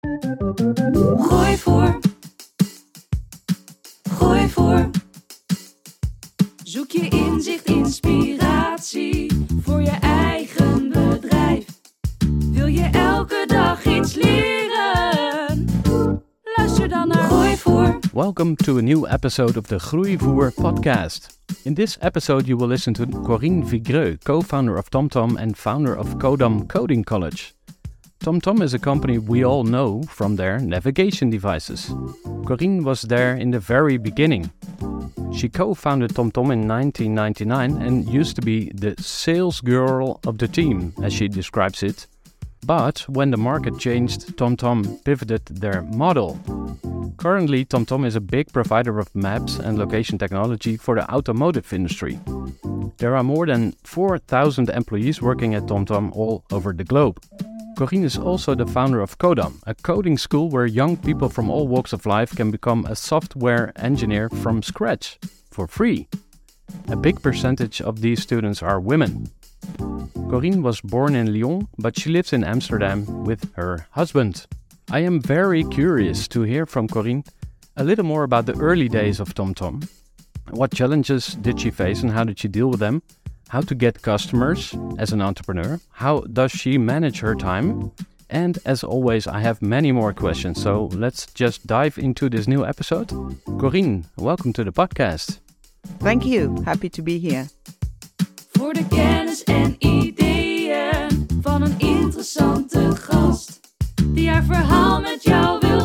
Gooi voor. Gooi voor. Zoek je inzicht, inspiratie voor je eigen bedrijf. Wil je elke dag iets leren? Luister dan naar Gooi voor. Welcome to a new episode of the Groeivoer podcast. In this episode, you will listen to Corinne Vigreux, co founder of TomTom and founder of Codam Coding College. TomTom is a company we all know from their navigation devices. Corinne was there in the very beginning. She co founded TomTom in 1999 and used to be the sales girl of the team, as she describes it. But when the market changed, TomTom pivoted their model. Currently, TomTom is a big provider of maps and location technology for the automotive industry. There are more than 4,000 employees working at TomTom all over the globe. Corinne is also the founder of Codam, a coding school where young people from all walks of life can become a software engineer from scratch for free. A big percentage of these students are women. Corinne was born in Lyon, but she lives in Amsterdam with her husband. I am very curious to hear from Corinne a little more about the early days of TomTom. What challenges did she face and how did she deal with them? How to get customers as an entrepreneur, how does she manage her time, and as always, I have many more questions, so let's just dive into this new episode. Corinne, welcome to the podcast. Thank you. Happy to be here. Voor de kennis en ideeën van een interessante gast. Die haar verhaal met jou wil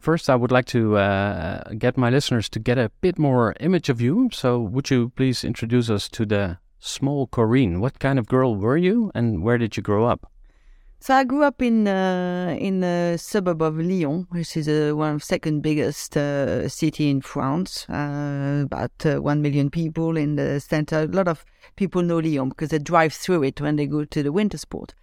First, I would like to uh, get my listeners to get a bit more image of you. So, would you please introduce us to the small Corinne? What kind of girl were you, and where did you grow up? So I grew up in uh, in the suburb of Lyon, which is uh, one of second biggest uh, city in France. Uh, about uh, one million people in the center. A lot of people know Lyon because they drive through it when they go to the winter sport.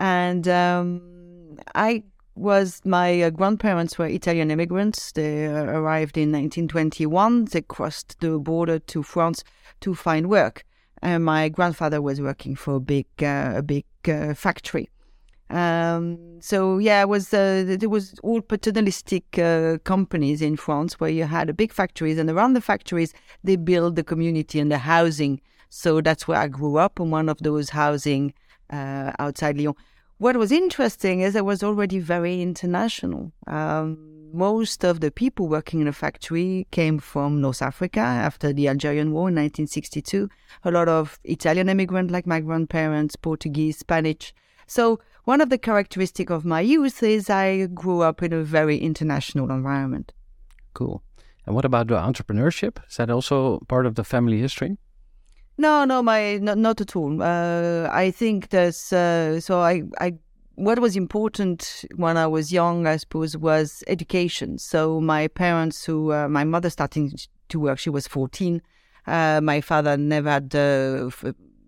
And um, I was my uh, grandparents were Italian immigrants. They uh, arrived in 1921. They crossed the border to France to find work. And my grandfather was working for a big, uh, a big uh, factory. Um, so yeah, it was uh, there was all paternalistic companies in France where you had a big factories, and around the factories they build the community and the housing. So that's where I grew up in one of those housing outside Lyon what was interesting is it was already very international. Um, most of the people working in the factory came from North Africa after the Algerian War in 1962. A lot of Italian immigrants, like my grandparents, Portuguese, Spanish. So one of the characteristics of my youth is I grew up in a very international environment. Cool. And what about the entrepreneurship? Is that also part of the family history? No, no, my not, not at all. Uh, I think there's uh, so I, I what was important when I was young, I suppose, was education. So my parents, who uh, my mother starting to work, she was fourteen. Uh, my father never had. Uh,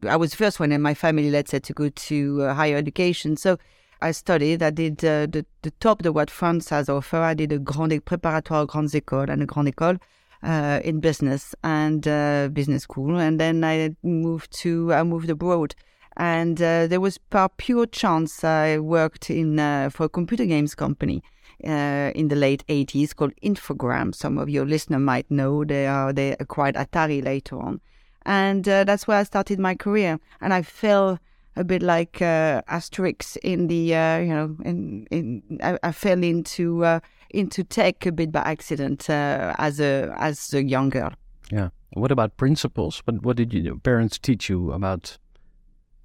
I was the first one in my family, let's say, to go to uh, higher education. So I studied. I did the the top of what France has offer. I did a grande préparatoire grandes écoles and a grande école uh, in business and uh, business school, and then I moved to I moved abroad, and uh, there was by pure chance I worked in uh, for a computer games company. Uh, in the late 80s, called Infogrames. Some of your listeners might know they are they acquired Atari later on, and uh, that's where I started my career. And I fell a bit like uh, Asterix in the uh, you know in in I, I fell into uh, into tech a bit by accident uh, as a as a young girl. Yeah. What about principles? What what did your parents teach you about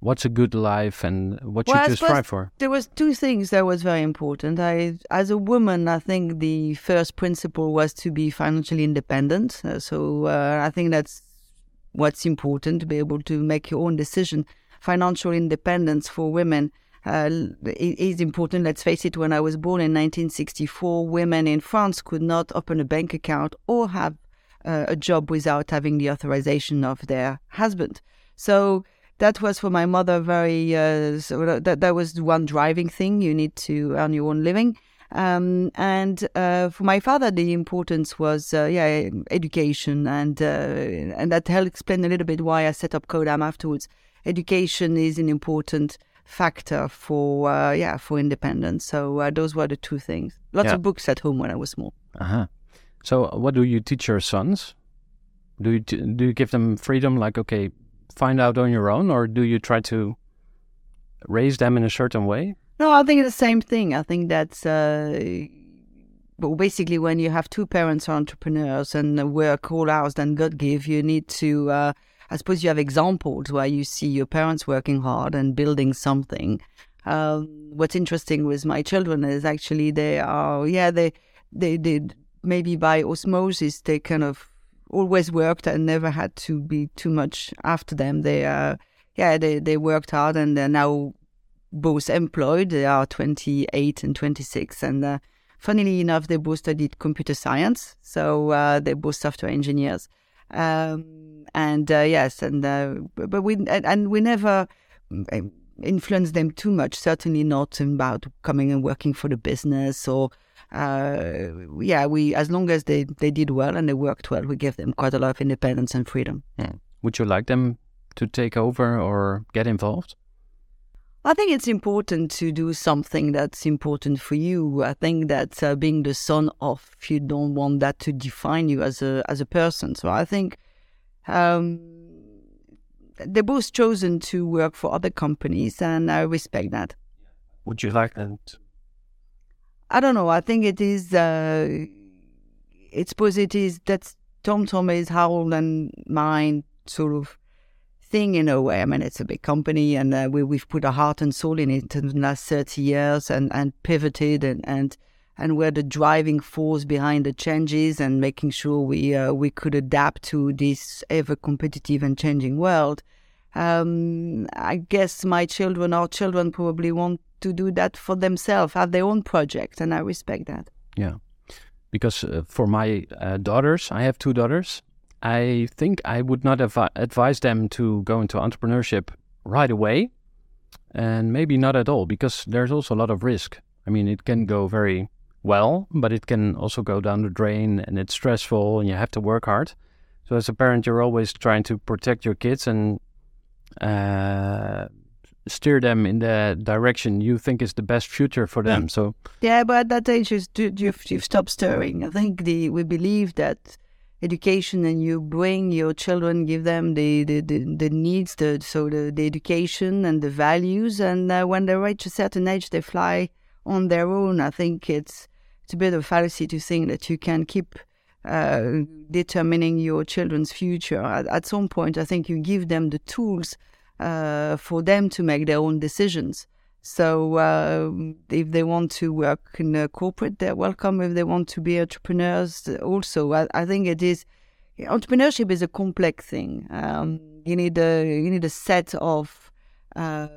what's a good life and what Well, I you should strive for? There was two things that was very important. I, as a woman, I think the first principle was to be financially independent. Uh, so uh, I think that's what's important to be able to make your own decision. Financial independence for women uh, is important. Let's face it. When I was born in 1964, women in France could not open a bank account or have uh, a job without having the authorization of their husband. So that was for my mother very uh, so that that was one driving thing. You need to earn your own living. Um, and uh, for my father, the importance was uh, yeah education, and uh, and that helped explain a little bit why I set up Codam afterwards. Education is an important factor for uh, yeah for independence. So uh, those were the two things. Lots Yeah. of books at home when I was small. Uh-huh. So what do you teach your sons? Do you t- do you give them freedom like okay, find out on your own or do you try to raise them in a certain way? No, I think it's the same thing. I think that's uh, well, basically when you have two parents are entrepreneurs and work all hours than God give, you need to. I suppose you have examples where you see your parents working hard and building something. Um, what's interesting with my children is actually they are yeah they they did maybe by osmosis they kind of always worked and never had to be too much after them. They uh yeah they they worked hard and they're now both employed. They are 28 and 26. And uh, funnily enough, they both studied computer science. So uh, they're both software engineers. Um, and uh, yes, and uh, but we and, we never mm, influence them too much. Certainly not about coming and working for the business or. Uh, yeah, we as long as they, they did well and they worked well, we gave them quite a lot of independence and freedom. Would you like them to take over or get involved? I think it's important to do something that's important for you. I think that uh, being the son of, you don't want that to define you as a as a person. So I think um, they're both chosen to work for other companies, and I respect that. Would you like them to? I don't know. I think it is. Uh, it's suppose it is that's TomTom is Harold and mine sort of thing in a way. I mean, it's a big company, and uh, we we've put our heart and soul in it in the last thirty years, and and pivoted, and and and we're the driving force behind the changes, and making sure we uh, we could adapt to this ever competitive and changing world. Um, I guess my children, our children, probably want to do that for themselves, have their own project, and I respect that. Yeah, because uh, for my uh, daughters, I have two daughters. I think I would not advi- advise them to go into entrepreneurship right away, and maybe not at all, because there's also a lot of risk. I mean, it can go very well, but it can also go down the drain, and it's stressful, and you have to work hard. So, as a parent, you're always trying to protect your kids and uh, steer them in the direction you think is the best future for them. So, Yeah, but at that age, you you've, you've stopped stirring. I think the we believe that education and you bring your children, give them the the, the, the needs, the so the, the education and the values, and uh, when they reach a certain age, they fly on their own. I think it's it's a bit of a fallacy to think that you can keep uh, determining your children's future. At, at some point, I think you give them the tools uh, for them to make their own decisions. So uh, if they want to work in a corporate, they're welcome. If they want to be entrepreneurs, also, I, I think it is. Entrepreneurship is a complex thing. Um, you need a you need a set of uh,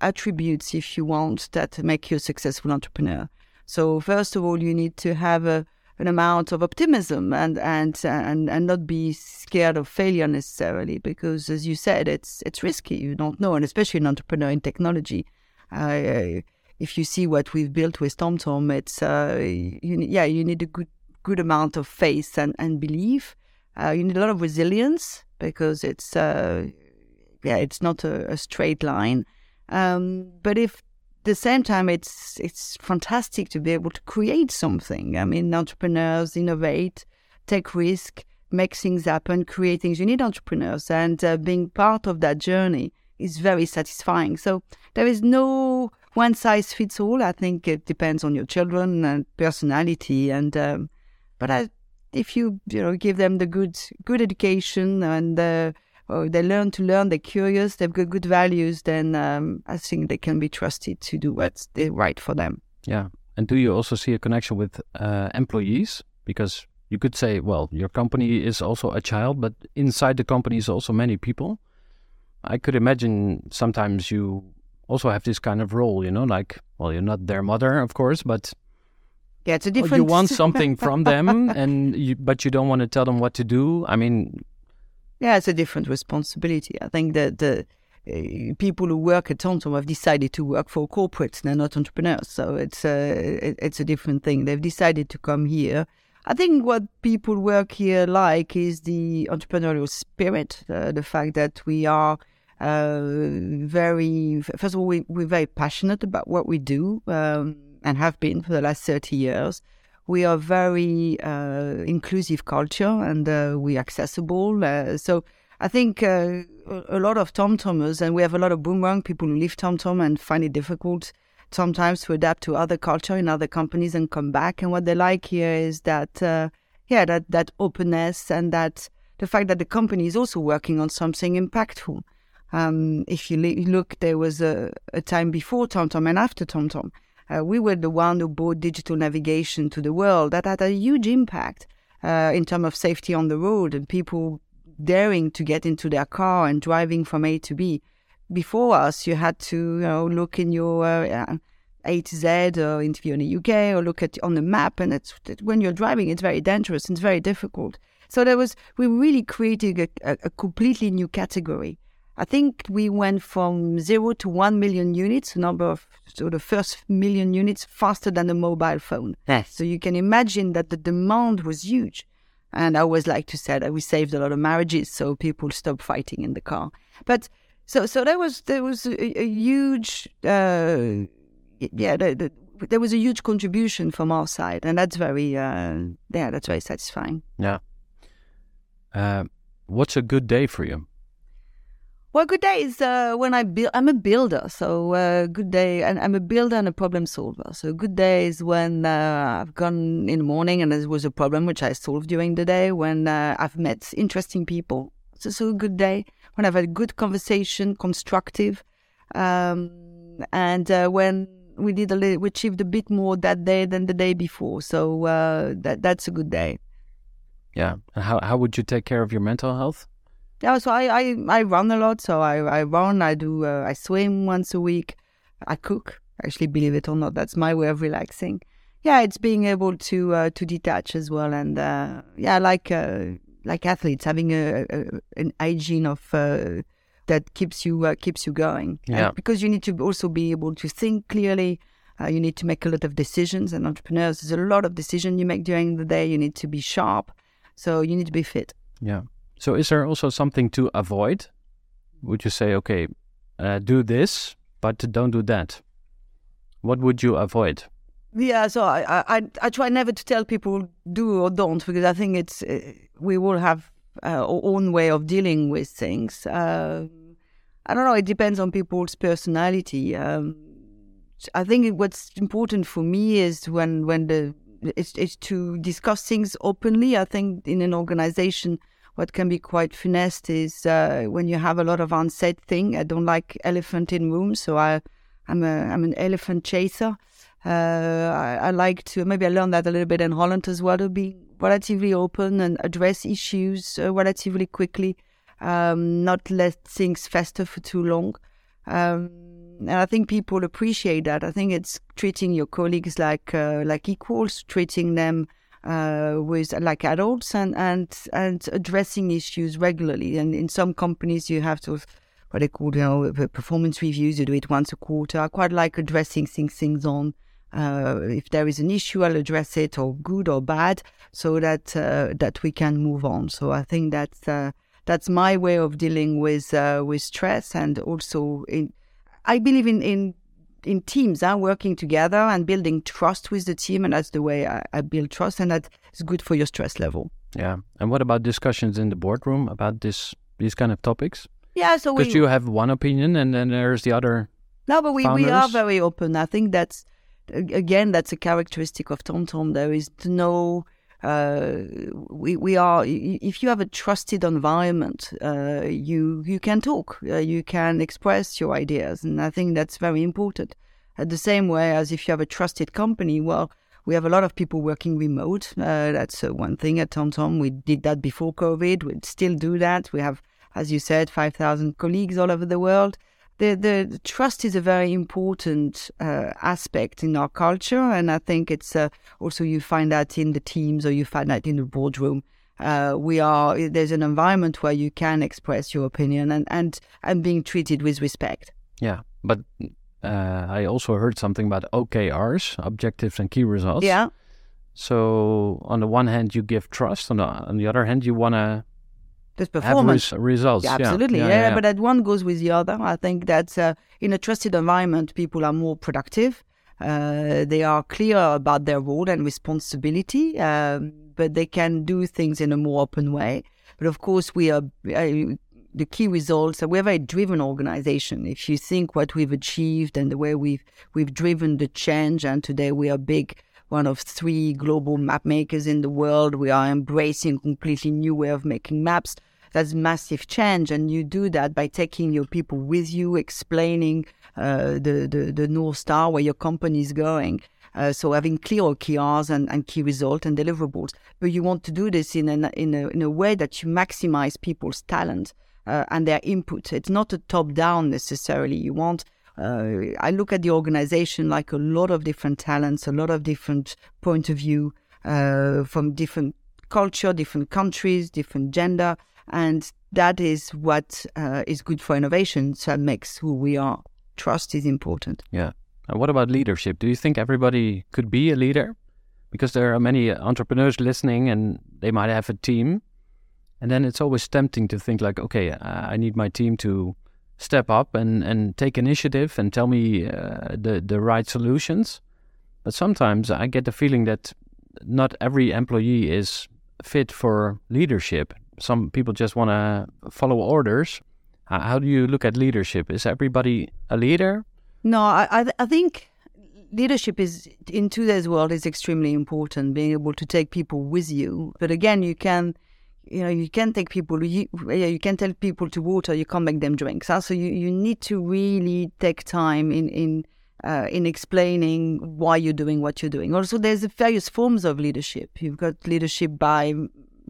attributes if you want that make you a successful entrepreneur. So first of all, you need to have a an amount of optimism and and and and not be scared of failure necessarily because as you said it's it's risky you don't know and especially an entrepreneur in technology uh, if you see what we've built with TomTom it's uh, you, yeah you need a good good amount of faith and and belief uh, you need a lot of resilience because it's uh, yeah it's not a, a straight line um, but if the same time, it's it's fantastic to be able to create something. I mean, entrepreneurs innovate, take risk, make things happen, create things. You need entrepreneurs, and uh, being part of that journey is very satisfying. So there is no one size fits all. I think it depends on your children and personality. And um, but I, if you you know give them the good good education and uh, they learn to learn, they're curious, they've got good values, then um, I think they can be trusted to do what's right for them. Yeah. And do you also see a connection with uh, employees? Because you could say, well, your company is also a child, but inside the company is also many people. I could imagine sometimes you also have this kind of role, you know, like, well, you're not their mother, of course, but Yeah, it's a well, different. you want something from them, and you, but you don't want to tell them what to do. I mean, Yeah, it's a different responsibility. I think that the uh, people who work at TomTom have decided to work for corporates. They're not entrepreneurs, so it's a it, it's a different thing. They've decided to come here. I think what people work here like is the entrepreneurial spirit, uh, the fact that we are very. First of all, we, we're very passionate about what we do um, and have been for the last thirty years we are very uh, inclusive culture and uh, we're accessible. Uh, so I think uh, a a lot of TomTomers, and we have a lot of boomerang people who leave TomTom and find it difficult sometimes to adapt to other culture in other companies and come back. And what they like here is that, uh, yeah, that, that openness and that the fact that the company is also working on something impactful. Um, if you look, there was a, a time before TomTom and after TomTom. Uh, we were the one who brought digital navigation to the world. That had a huge impact uh, in terms of safety on the road and people daring to get into their car and driving from A to B. Before us, you had to you know, look in your uh, A to Z or interview in the UK or look at on the map. And it's when you're driving, it's very dangerous and it's very difficult. So there was we really created a, a completely new category. I think we went from zero to one million units, number of so the first million units faster than the mobile phone. Yes. So you can imagine that the demand was huge. And I always like to say that we saved a lot of marriages, so people stopped fighting in the car. But so so there was there was a, a huge uh, yeah the, the, there was a huge contribution from our side, and that's very uh, yeah that's very satisfying. yeah. Uh, what's a good day for you? Well, good day is uh, when I build. I'm a builder, so uh, good day. And I'm a builder and a problem solver. So good day is when uh, I've gone in the morning and there was a problem which I solved during the day. When uh, I've met interesting people, so so a good day. When I've had a good conversation, constructive, um, and uh, when we did a li- we achieved a bit more that day than the day before. So uh, that that's a good day. Yeah. How, how would you take care of your mental health? Yeah, so I, I, I run a lot. So I, I run, I do, uh, I swim once a week. I cook. Actually, believe it or not, that's my way of relaxing. Yeah, it's being able to uh, to detach as well, and uh, yeah, like uh, like athletes having a, a an hygiene of uh, that keeps you uh, keeps you going. And Yeah. because you need to also be able to think clearly. Uh, you need to make a lot of decisions, and entrepreneurs, there's a lot of decisions you make during the day. You need to be sharp, so you need to be fit. Yeah. So is there also something to avoid? Would you say, okay, uh, do this, but don't do that? What would you avoid? Yeah, so I, I, I- try never to tell people do or don't because I think it's uh, we all have uh, our own way of dealing with things. Uh, I don't know. It depends on people's personality. Um, I think what's important for me is when when the it's, it's to discuss things openly. I think in an organization, what can be quite finessed is uh, when you have a lot of unsaid thing. I don't like elephant in room, so I I'm a I'm an elephant chaser. Uh, I, I like to maybe I learned that a little bit in Holland as well to be relatively open and address issues uh, relatively quickly, um, not let things fester for too long. Um, and I think people appreciate that. I think it's treating your colleagues like uh, like equals, treating them uh, with like adults, and and and addressing issues regularly. And in some companies, you have to what they call you know performance reviews. You do it once a quarter. I quite like addressing things things on. Uh, if there is an issue, I'll address it, or good or bad, so that uh, that we can move on. So I think that's uh, that's my way of dealing with uh, with stress, and also in I believe in in in teams, uh, working together and building trust with the team, and that's the way I, I build trust, and that is good for your stress level. Yeah. And what about discussions in the boardroom about this these kind of topics? Yeah, so we Because you have one opinion and then there's the other. No, but we, we are very open. I think that's again that's a characteristic of TomTom. There is no uh, we we are. If you have a trusted environment, uh, you you can talk, uh, you can express your ideas, and I think that's very important. At the same way as if you have a trusted company, well, we have a lot of people working remote. Uh, that's uh, one thing at TomTom. We did that before COVID. We still do that. We have, as you said, five thousand colleagues all over the world the, the trust is a very important uh, aspect in our culture, and I think it's uh, also you find that in the teams or you find that in the boardroom. Uh, we are there's an environment where you can express your opinion and and and being treated with respect. Yeah. But uh, I also heard something about OKRs, objectives and key results. Yeah, So on the one hand, you give trust. On the, on the other hand, you want to there's performance. res- results. Yeah, Yeah. absolutely. Yeah, but that one goes with the other. I think that uh, in a trusted environment, people are more productive. Uh, they are clear about their role and responsibility, um, but they can do things in a more open way. But of course, we are uh, the key results. We're a very driven organization. If you think what we've achieved and the way we've we've driven the change, and today we are big, one of three global map makers in the world. We are embracing completely new way of making maps. That's massive change, and you do that by taking your people with you, explaining uh, the, the the north star where your company is going. Uh, so having clear OKRs and, and key result and deliverables, but you want to do this in a in a in a way that you maximize people's talent uh, and their input. It's not a top down necessarily. You want. Uh, I look at the organization like a lot of different talents, a lot of different point of view uh, from different culture, different countries, different gender, and that is what uh, is good for innovation. So that makes who we are. Trust is important. Yeah. And what about leadership? Do you think everybody could be a leader? Because there are many entrepreneurs listening and they might have a team. And then it's always tempting to think like, okay, I need my team to step up and, and take initiative and tell me uh, the, the right solutions. But sometimes I get the feeling that not every employee is fit for leadership. Some people just want to follow orders. How do you look at leadership? Is everybody a leader? No, I, I, I think leadership is in today's world is extremely important. Being able to take people with you, but again, you can, you know, you can take people. You, you can tell people to water. You can't make them drink. So, so you, you need to really take time in in uh, in explaining why you're doing what you're doing. Also, there's various forms of leadership. You've got leadership by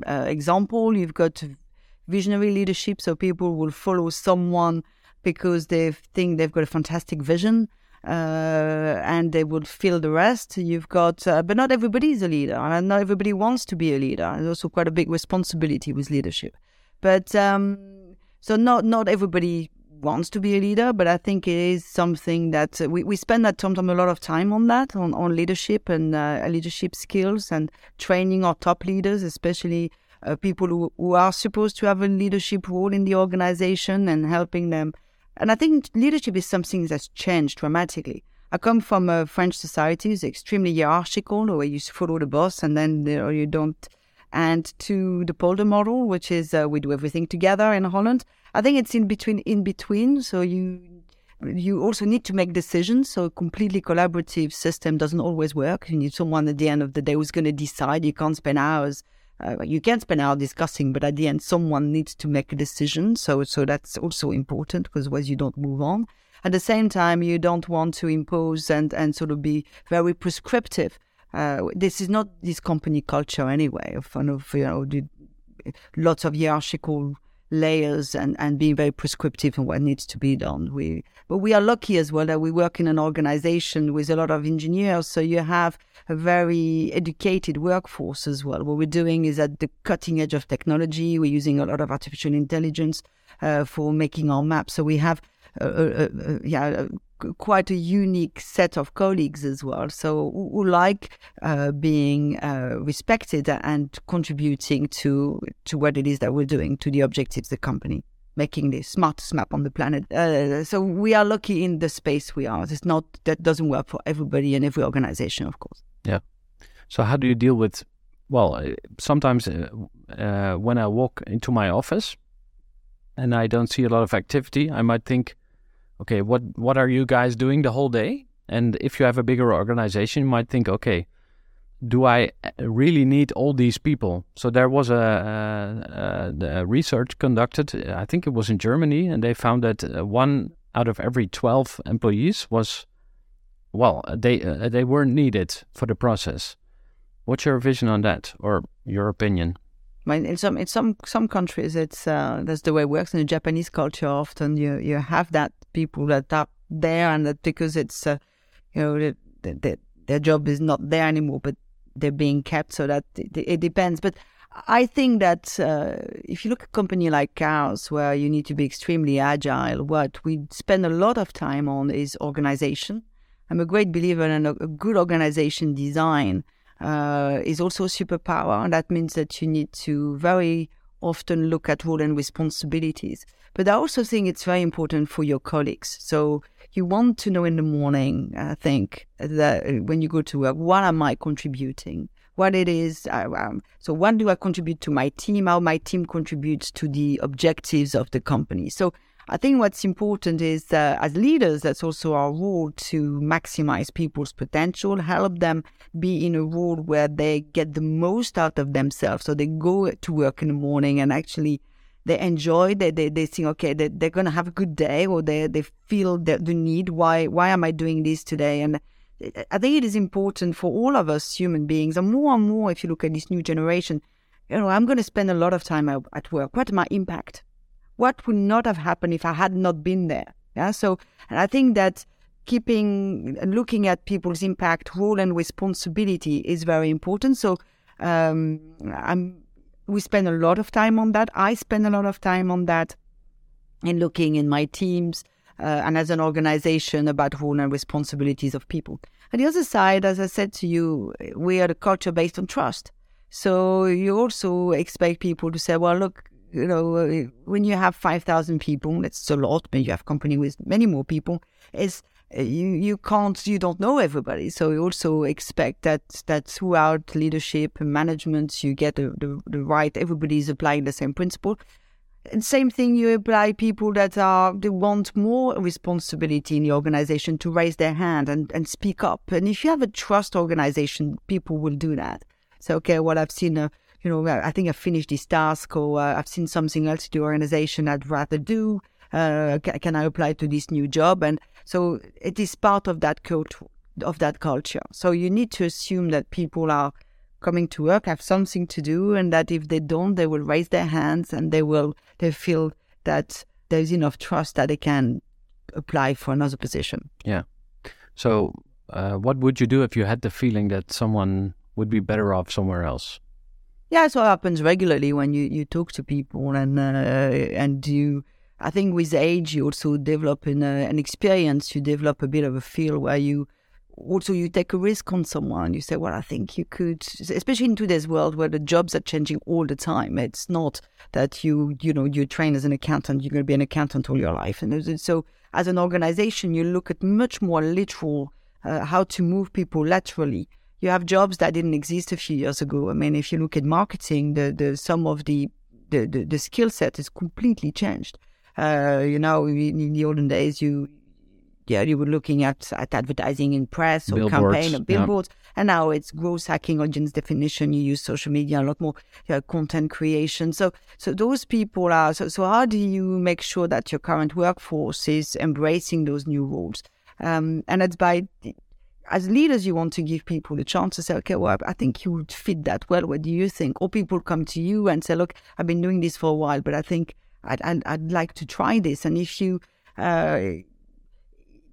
uh, example. You've got visionary leadership, so people will follow someone because they think they've got a fantastic vision uh, and they will fill the rest. You've got, uh, but not everybody is a leader, and not everybody wants to be a leader. There's also quite a big responsibility with leadership. But um, so not not everybody wants to be a leader, but I think it is something that uh, we, we spend at TomTom a lot of time on that, on, on leadership and uh, leadership skills and training our top leaders, especially uh, people who, who are supposed to have a leadership role in the organization and helping them. And I think leadership is something that's changed dramatically. I come from a French society that's extremely hierarchical, where you follow the boss and then you, know, you don't. And to the Polder model, which is uh, we do everything together in Holland. I think it's in between. In between, so you you also need to make decisions. So a completely collaborative system doesn't always work. You need someone at the end of the day who's going to decide. You can't spend hours. Uh, you can spend hours discussing, but at the end, someone needs to make a decision. So, so that's also important because otherwise you don't move on. At the same time, you don't want to impose and, and sort of be very prescriptive. Uh, this is not this company culture anyway. Of of you know, the, lots of hierarchical layers and, and being very prescriptive in what needs to be done. We but we are lucky as well that we work in an organization with a lot of engineers, so you have a very educated workforce as well. What we're doing is at the cutting edge of technology. We're using a lot of artificial intelligence uh, for making our maps. So we have uh, uh, yeah, quite a unique set of colleagues as well. So who, like uh, being uh, respected and contributing to to what it is that we're doing, to the objectives of the company, making the smartest map on the planet. Uh, so we are lucky in the space we are. It's not that doesn't work for everybody and every organization, of course. Yeah. So how do you deal with? Well, uh, sometimes uh, uh, when I walk into my office, and I don't see a lot of activity, I might think, okay, what what are you guys doing the whole day? And if you have a bigger organization, you might think, okay, do I really need all these people? So there was a, a, a research conducted, I think it was in Germany, and they found that uh, one out of every 12 employees was, well, they, uh, they weren't needed for the process. What's your vision on that or your opinion? in some in some some countries, it's uh, that's the way it works. In the Japanese culture, often you you have that people that are there, and that because it's uh, you know the, the, their job is not there anymore, but they're being kept so that it, it depends. But I think that uh, if you look at a company like ours, where you need to be extremely agile, what we spend a lot of time on is organization. I'm a great believer in a, a good organization design uh, is also a superpower. And that means that you need to very often look at role and responsibilities. But I also think it's very important for your colleagues. So you want to know in the morning, I think, that when you go to work, what am I contributing? What it is. Uh, um, so, what do I contribute to my team? How my team contributes to the objectives of the company. So, I think what's important is uh, as leaders, that's also our role to maximize people's potential, help them be in a role where they get the most out of themselves. So they go to work in the morning and actually they enjoy, they, they, they think, okay, they, they're going to have a good day or they, they feel the, the need. Why, why am I doing this today? And I think it is important for all of us human beings and more and more, if you look at this new generation, you know, I'm going to spend a lot of time at work. What my impact? What would not have happened if I had not been there? Yeah. So, and I think that keeping looking at people's impact, role, and responsibility is very important. So, um, I'm we spend a lot of time on that. I spend a lot of time on that, in looking in my teams uh, and as an organization about role and responsibilities of people. On the other side, as I said to you, we are a culture based on trust. So you also expect people to say, well, look, you know, uh, when you have 5,000 people, that's a lot, but you have company with many more people, is uh, you, you can't, you don't know everybody. So you also expect that, that throughout leadership and management, you get the, the, the right, everybody is applying the same principle. And same thing, you apply people that are, they want more responsibility in the organization to raise their hand and, and speak up. And if you have a trust organization, people will do that. So, okay, well, I've seen a, you know, I think I've finished this task or uh, I've seen something else in the organization I'd rather do. Uh, can, I apply to this new job? And so it is part of that cult- of that culture. So you need to assume that people are coming to work, have something to do, and that if they don't, they will raise their hands and they will they feel that there's enough trust that they can apply for another position. Yeah. So, uh, what would you do if you had the feeling that someone would be better off somewhere else? Yeah, so it happens regularly when you, you talk to people and uh, and you. I think with age you also develop an, an experience. You develop a bit of a feel where you also you take a risk on someone. You say, well, I think you could, especially in today's world where the jobs are changing all the time. It's not that you you know you train as an accountant, you're going to be an accountant all your life. And so as an organization, you look at much more literal uh, how to move people laterally you have jobs that didn't exist a few years ago. I mean, if you look at marketing, the, the some of the the, the, the skill set is completely changed. Uh, you know, in the olden days, you yeah, you were looking at, at advertising in press or billboards, campaign or billboards, yeah. and now it's growth hacking, audience definition. You use social media, a lot more content creation. So, so those people are. So, so how do you make sure that your current workforce is embracing those new roles? Um, and it's by as leaders, you want to give people the chance to say, okay, well, I think you would fit that well. What do you think? Or people come to you and say, look, I've been doing this for a while, but I think I'd, I'd, I'd like to try this. And if you, uh,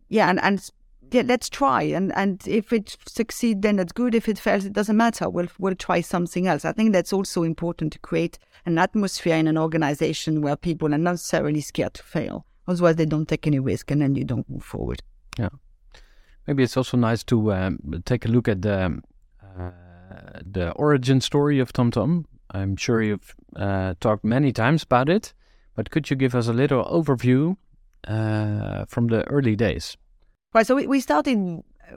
yeah, and, and yeah, let's try. And, and if it succeeds, then that's good. If it fails, it doesn't matter. We'll, we'll try something else. I think that's also important to create an atmosphere in an organization where people are not necessarily scared to fail. Otherwise, they don't take any risk and then you don't move forward. Yeah. Maybe it's also nice to um, take a look at the uh, the origin story of TomTom. I'm sure you've uh, talked many times about it, but could you give us a little overview uh, from the early days? Right. So we, we started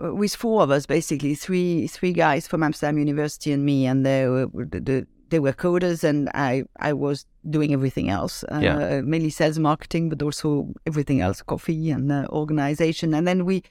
uh, with four of us, basically three three guys from Amsterdam University and me, and they were the, they were coders, and I I was doing everything else, uh, Yeah. mainly sales marketing, but also everything else, coffee and uh, organization. And then we,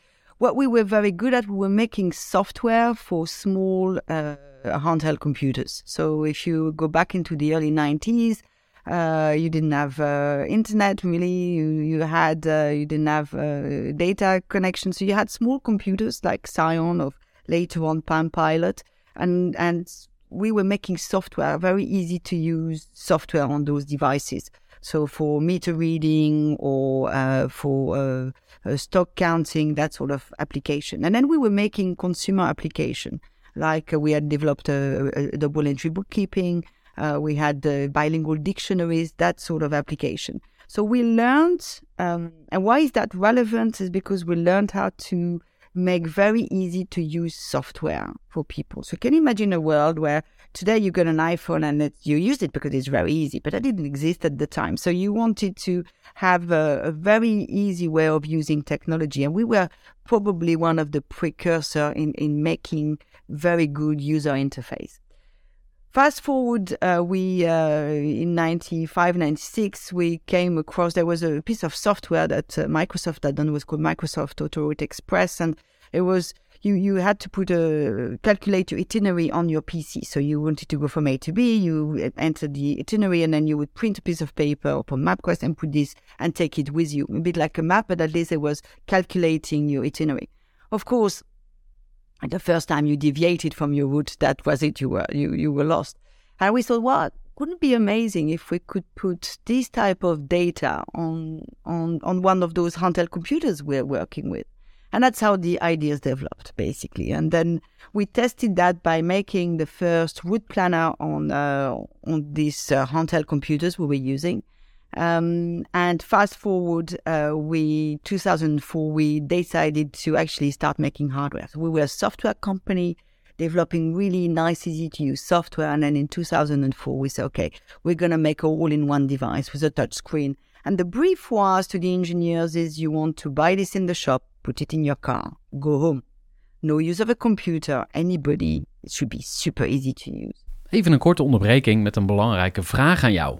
what we were very good at, we were making software for small uh, handheld computers. So if you go back into the early 90s, uh, you didn't have uh, internet really. You you had uh, you didn't have uh, data connection, so you had small computers like Psion or later on Palm Pilot, and and we were making software very easy to use software on those devices. So for meter reading or uh, for uh, uh, stock counting, that sort of application, and then we were making consumer application like uh, we had developed a, a, double entry bookkeeping. Uh, we had bilingual dictionaries, that sort of application. So we learned, um, and why is that relevant? Is because we learned how to make very easy to use software for people. So can you imagine a world where today you got an iPhone and it, you use it because it's very easy, but that didn't exist at the time. So you wanted to have a, a very easy way of using technology, and we were probably one of the precursor in in making very good user interface. Fast forward, uh, we uh, in 95, 96, we came across there was a piece of software that uh, Microsoft had done. Was called Microsoft Autoroute Express, and it was you you had to put a calculate your itinerary on your PC. So you wanted to go from A to B, you entered the itinerary, and then you would print a piece of paper upon MapQuest and put this and take it with you. A bit like a map, but at least it was calculating your itinerary. Of course, the first time you deviated from your route, that was it. You were you you were lost. And we thought, well, wouldn't it be amazing if we could put this type of data on on on one of those handheld computers we're working with? And that's how the ideas developed, basically. And then we tested that by making the first route planner on uh, on these uh, handheld computers we were using. Um, and fast forward, uh, we 2004 we decided to actually start making hardware. So we were a software company developing really nice, easy to use software. And then in 2004 we said, okay, we're gonna make a all-in-one device with a touch screen. And the brief was to the engineers is you want to buy this in the shop, put it in your car, go home. No use of a computer, anybody. It should be super easy to use. Even een korte onderbreking met een belangrijke vraag aan jou.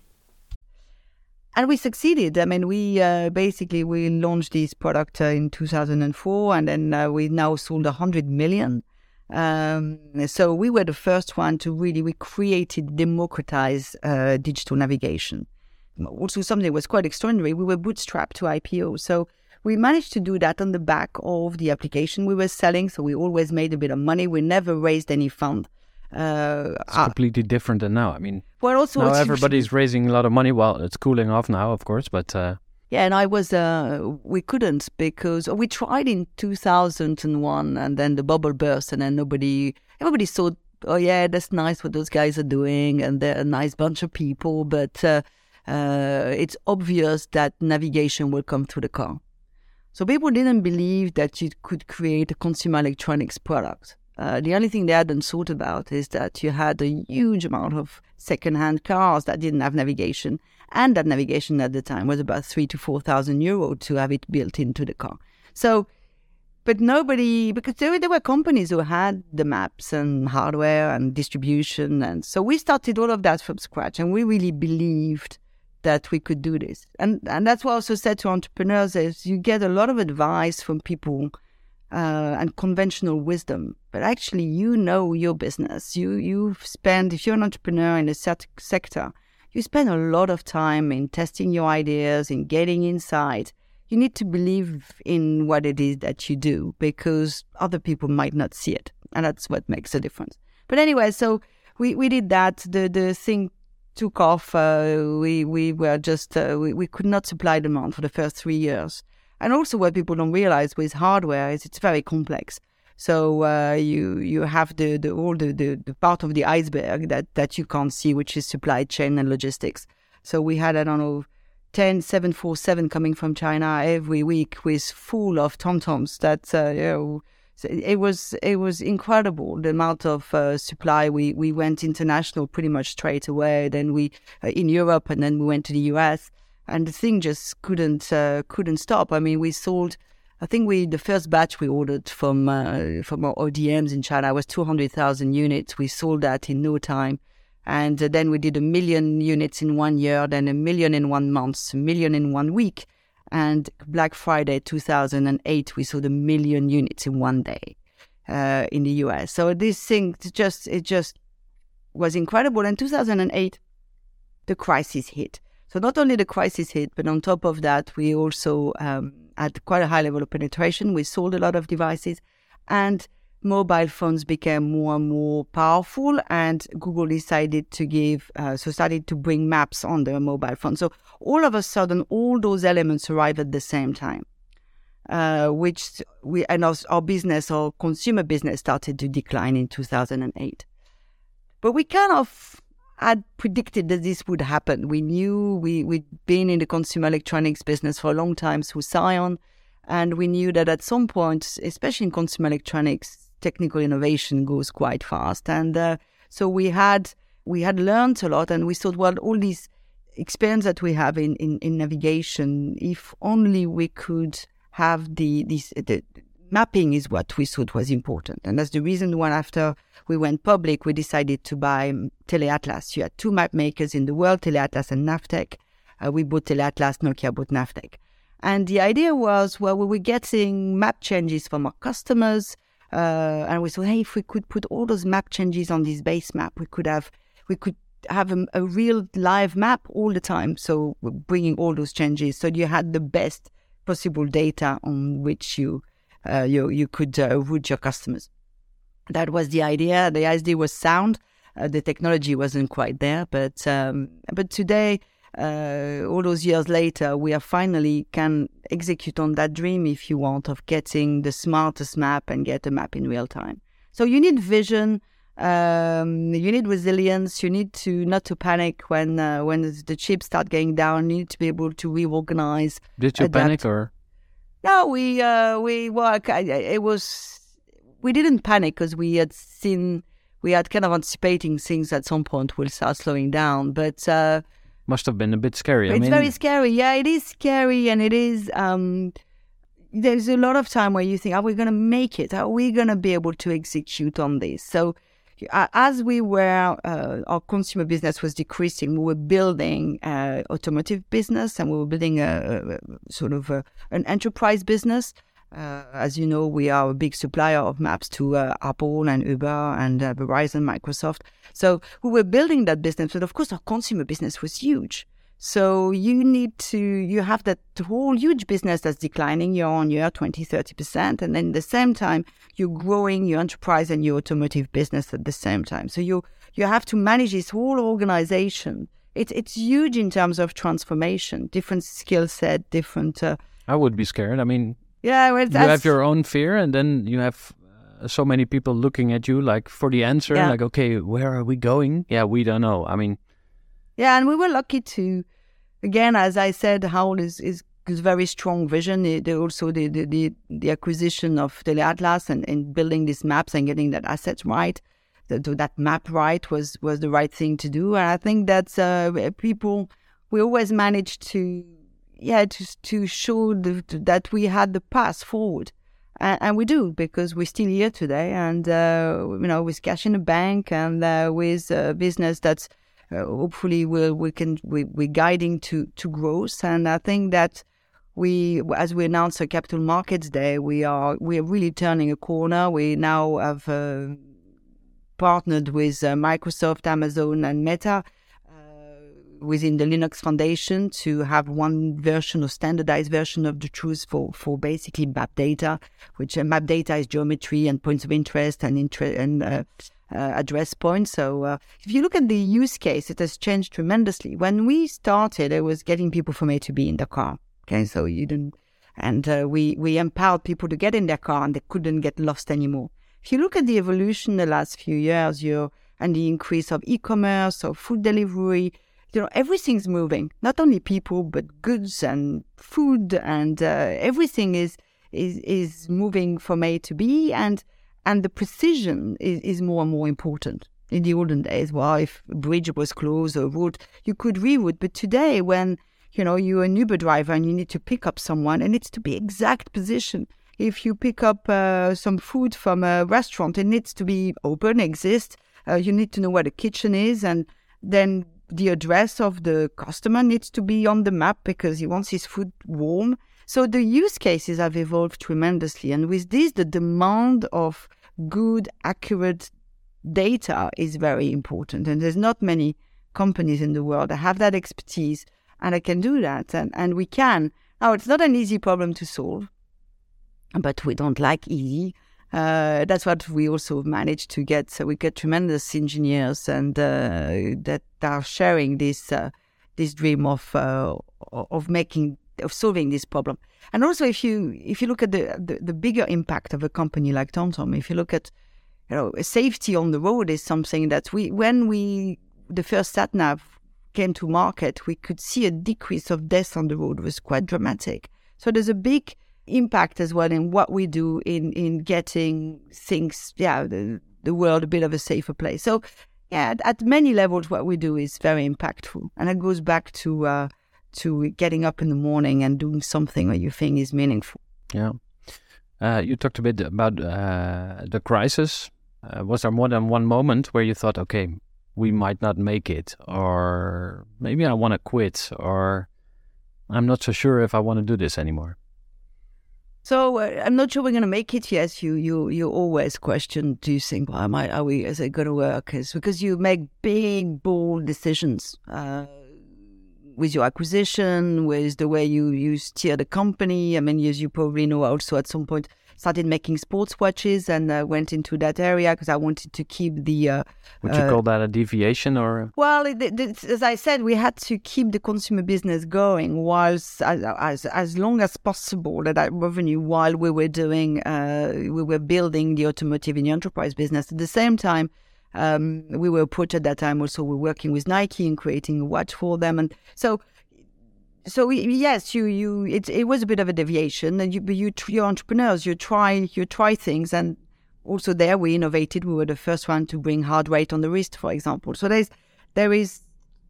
And we succeeded. I mean, we uh, basically we launched this product uh, in 2004, and then uh, we now sold 100 million. Um, so we were the first one to really we created democratize uh, digital navigation. Also, something that was quite extraordinary. We were bootstrapped to IPO, so we managed to do that on the back of the application we were selling. So we always made a bit of money. We never raised any fund. Uh, It's completely different than now. I mean, well, also now everybody's raising a lot of money. Well, it's cooling off now, of course, but uh, Yeah, and I was, uh, we couldn't because we tried in 2001 and then the bubble burst and then nobody, everybody thought, oh yeah, that's nice what those guys are doing and they're a nice bunch of people, but uh, uh, it's obvious that navigation will come to the car. So people didn't believe that you could create a consumer electronics product. Uh, the only thing they hadn't thought about is that you had a huge amount of second-hand cars that didn't have navigation, and that navigation at the time was about three to four thousand euro to have it built into the car. So, but nobody because there, there were companies who had the maps and hardware and distribution, and so we started all of that from scratch, and we really believed that we could do this. And and that's what I also said to entrepreneurs is you get a lot of advice from people uh, and conventional wisdom, but actually you know your business. You you spend if you're an entrepreneur in a set sector, you spend a lot of time in testing your ideas, in getting insight. you need to believe in what it is that you do because other people might not see it, and that's what makes a difference. But anyway, so we, we did that. The the thing took off. Uh, we we were just uh, we, we could not supply demand for the first three years. And also, what people don't realize with hardware is it's very complex. So uh, you you have the, the all the, the, the part of the iceberg that, that you can't see, which is supply chain and logistics. So we had I don't know 10 747 coming from China every week with full of TomToms that uh, you know it was it was incredible the amount of uh, supply we we went international pretty much straight away then we uh, in Europe and then we went to the US and the thing just couldn't uh, couldn't stop i mean we sold I think we the first batch we ordered from uh, from our ODMs in China was 200,000 units we sold that in no time and then we did a million units in one year, then a million in one month, a million in one week. And Black Friday 2008, we sold a million units in one day uh, in the US. So this thing just it just was incredible. And 2008, the crisis hit. So not only the crisis hit, but on top of that, we also um, had quite a high level of penetration. We sold a lot of devices, and mobile phones became more and more powerful and google decided to give uh, so started to bring maps on their mobile phone so all of a sudden all those elements arrive at the same time uh, which we and our, our business our consumer business started to decline in 2008 but we kind of had predicted that this would happen we knew we, we'd been in the consumer electronics business for a long time through Psion and we knew that at some point, especially in consumer electronics, technical innovation goes quite fast. And uh, so we had we had learned a lot, and we thought, well, all these experience that we have in, in, in navigation, if only we could have the this the mapping is what we thought was important, and that's the reason why after we went public, we decided to buy TeleAtlas. You had two map makers in the world, TeleAtlas and Navteq. Uh, we bought TeleAtlas, Nokia bought Navteq. And the idea was, well, we were getting map changes from our customers. Uh, and we thought, hey, if we could put all those map changes on this base map, we could have we could have a, a real live map all the time. So bringing all those changes, so you had the best possible data on which you uh, you you could uh, route your customers. That was the idea. The idea was sound. Uh, the technology wasn't quite there, but um, but today uh, all those years later, we are finally can execute on that dream, if you want, of getting the smartest map and get a map in real time. So you need vision, um, you need resilience, you need to not to panic when uh, when the chips start going down. You need to be able to reorganize. Did you adapt. panic or? No, we uh, we work. It was we didn't panic because we had seen we had kind of anticipating things at some point will start slowing down, but. Uh, must have been a bit scary. It's I mean, very scary. Yeah, it is scary, and it is. Um, there's a lot of time where you think, "Are we going to make it? Are we going to be able to execute on this?" So, as we were, uh, our consumer business was decreasing. We were building uh, automotive business, and we were building a, a sort of a, an enterprise business. Uh, as you know, we are a big supplier of maps to uh, Apple and Uber and uh, Verizon, Microsoft. So we were building that business, but of course, our consumer business was huge. So you need to, you have that whole huge business that's declining year on year, 20, 30%. And then at the same time, you're growing your enterprise and your automotive business at the same time. So you, you have to manage this whole organization. It's, it's huge in terms of transformation, different skill set, different. Uh, I would be scared. I mean, yeah, well, you have your own fear, and then you have uh, so many people looking at you like for the answer. Yeah. Like, okay, where are we going? Yeah, we don't know. I mean, yeah, and we were lucky to, again, as I said, Harold is is, is very strong vision. It, also the, the, the acquisition of TeleAtlas and, and building these maps and getting that asset right, that that map right was was the right thing to do. And I think that's uh, people we always managed to yeah, to to show the, that we had the path forward, and, and, we do because we're still here today, and uh, you know, with cash in the bank and uh, with business that's uh, hopefully will we can we, we're guiding to to growth, and I think that we, as we announced at Capital Markets Day, we are we are really turning a corner. We now have partnered with Microsoft, Amazon, and Meta within the Linux Foundation to have one version or standardized version of the truth for, for basically map data, which uh, map data is geometry and points of interest and, inter- and uh, uh, address point. So uh, if you look at the use case, it has changed tremendously. When we started, it was getting people from A to B in the car. Okay, so you didn't, and uh, we we empowered people to get in their car and they couldn't get lost anymore. If you look at the evolution the last few years, you and the increase of e-commerce or food delivery, you know everything's moving. Not only people, but goods and food and uh, everything is is is moving from A to B and and the precision is, is more and more important. In the olden days, well, if a bridge was closed or road, you could reroute. But today, when you know you're an Uber driver and you need to pick up someone, it needs to be exact position. If you pick up uh, some food from a restaurant, it needs to be open, exist. Uh, you need to know where the kitchen is, and then the address of the customer needs to be on the map because he wants his food warm. So the use cases have evolved tremendously. And with this, the demand of good, accurate data is very important. And there's not many companies in the world that have that expertise and I can do that. And, and we can. Now, it's not an easy problem to solve, but we don't like easy. Uh, that's what we also managed to get. So we get tremendous engineers and uh, that are sharing this uh, this dream of uh, of making of solving this problem. And also, if you if you look at the, the, the bigger impact of a company like TomTom, if you look at you know safety on the road is something that we when we the first sat nav came to market, we could see a decrease of deaths on the road was quite dramatic. So there's a big impact as well in what we do in in getting things yeah the, the world a bit of a safer place. So yeah, at, at many levels, what we do is very impactful, and it goes back to. Uh, to getting up in the morning and doing something that you think is meaningful. Yeah. Uh, you talked a bit about uh, the crisis. Uh, was there more than one moment where you thought, okay, we might not make it, or maybe I want to quit, or I'm not so sure if I want to do this anymore? So uh, I'm not sure we're going to make it. Yes, you you you always question. Do you think, well, am I, are we? Is it going to work? Is because you make big bold decisions uh, with your acquisition, with the way you, you steer the company. I mean, as you probably know, also at some point started making sports watches and uh, went into that area because I wanted to keep the. Uh, Would you uh, call that a deviation or? Well, it, it, as I said, we had to keep the consumer business going whilst as as, as long as possible that, that revenue while we were doing uh, we were building the automotive and the enterprise business at the same time. Um, we were approached at that time also we're working with Nike and creating a watch for them. And so so yes you you it, it was a bit of a deviation. And you you you're entrepreneurs you try you try things. And also there we innovated. We were the first one to bring heart rate on the wrist for example. So there's there is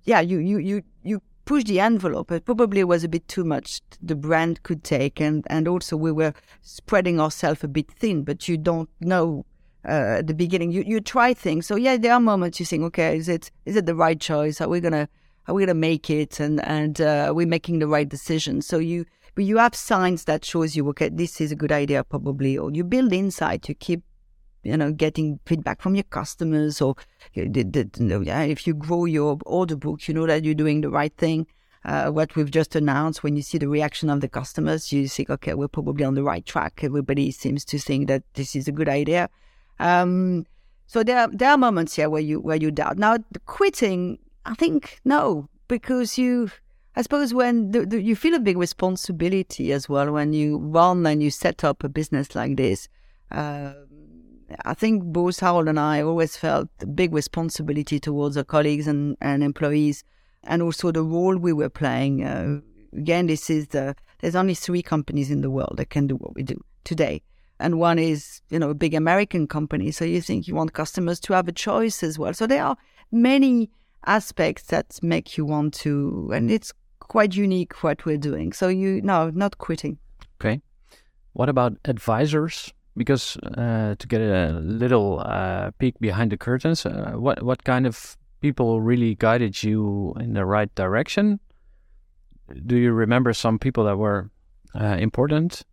yeah you you you you push the envelope it probably was a bit too much the brand could take. And and also we were spreading ourselves a bit thin but you don't know uh, at the beginning. You you try things. So yeah, there are moments you think, okay, is it is it the right choice? Are we gonna are we gonna make it? And and uh, are we making the right decision? So you but you have signs that shows you, okay, this is a good idea probably, or you build insight. You keep you know getting feedback from your customers, or you, if you grow your order book, you know that you're doing the right thing. Uh, what we've just announced, when you see the reaction of the customers, you think, okay, we're probably on the right track. Everybody seems to think that this is a good idea. Um, so there, there are moments here where you where you doubt. Now, quitting, I think no, because you, I suppose, when the, the, you feel a big responsibility as well when you run and you set up a business like this. Uh, I think both Harold and I always felt a big responsibility towards our colleagues and, and employees, and also the role we were playing. Uh, again, this is the there's only three companies in the world that can do what we do today and one is you know a big American company. So you think you want customers to have a choice as well. So there are many aspects that make you want to, and it's quite unique what we're doing. So you no, not quitting. Okay. What about advisors? Because uh, to get a little uh, peek behind the curtains, uh, what what kind of people really guided you in the right direction? Do you remember some people that were uh, important?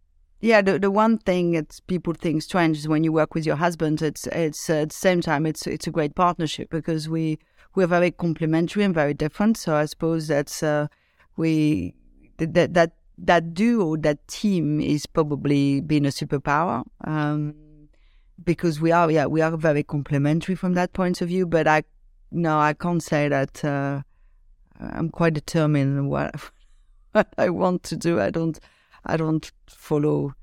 Yeah, the the one thing that people think strange is when you work with your husband. It's it's uh, at the same time it's it's a great partnership because we we're very complementary and very different. So I suppose that's uh, we that that that duo, that team is probably been a superpower. Um, because we are, yeah, we are very complementary from that point of view. But I, no, I can't say that. Uh, I'm quite determined what, what I want to do. I don't, I don't follow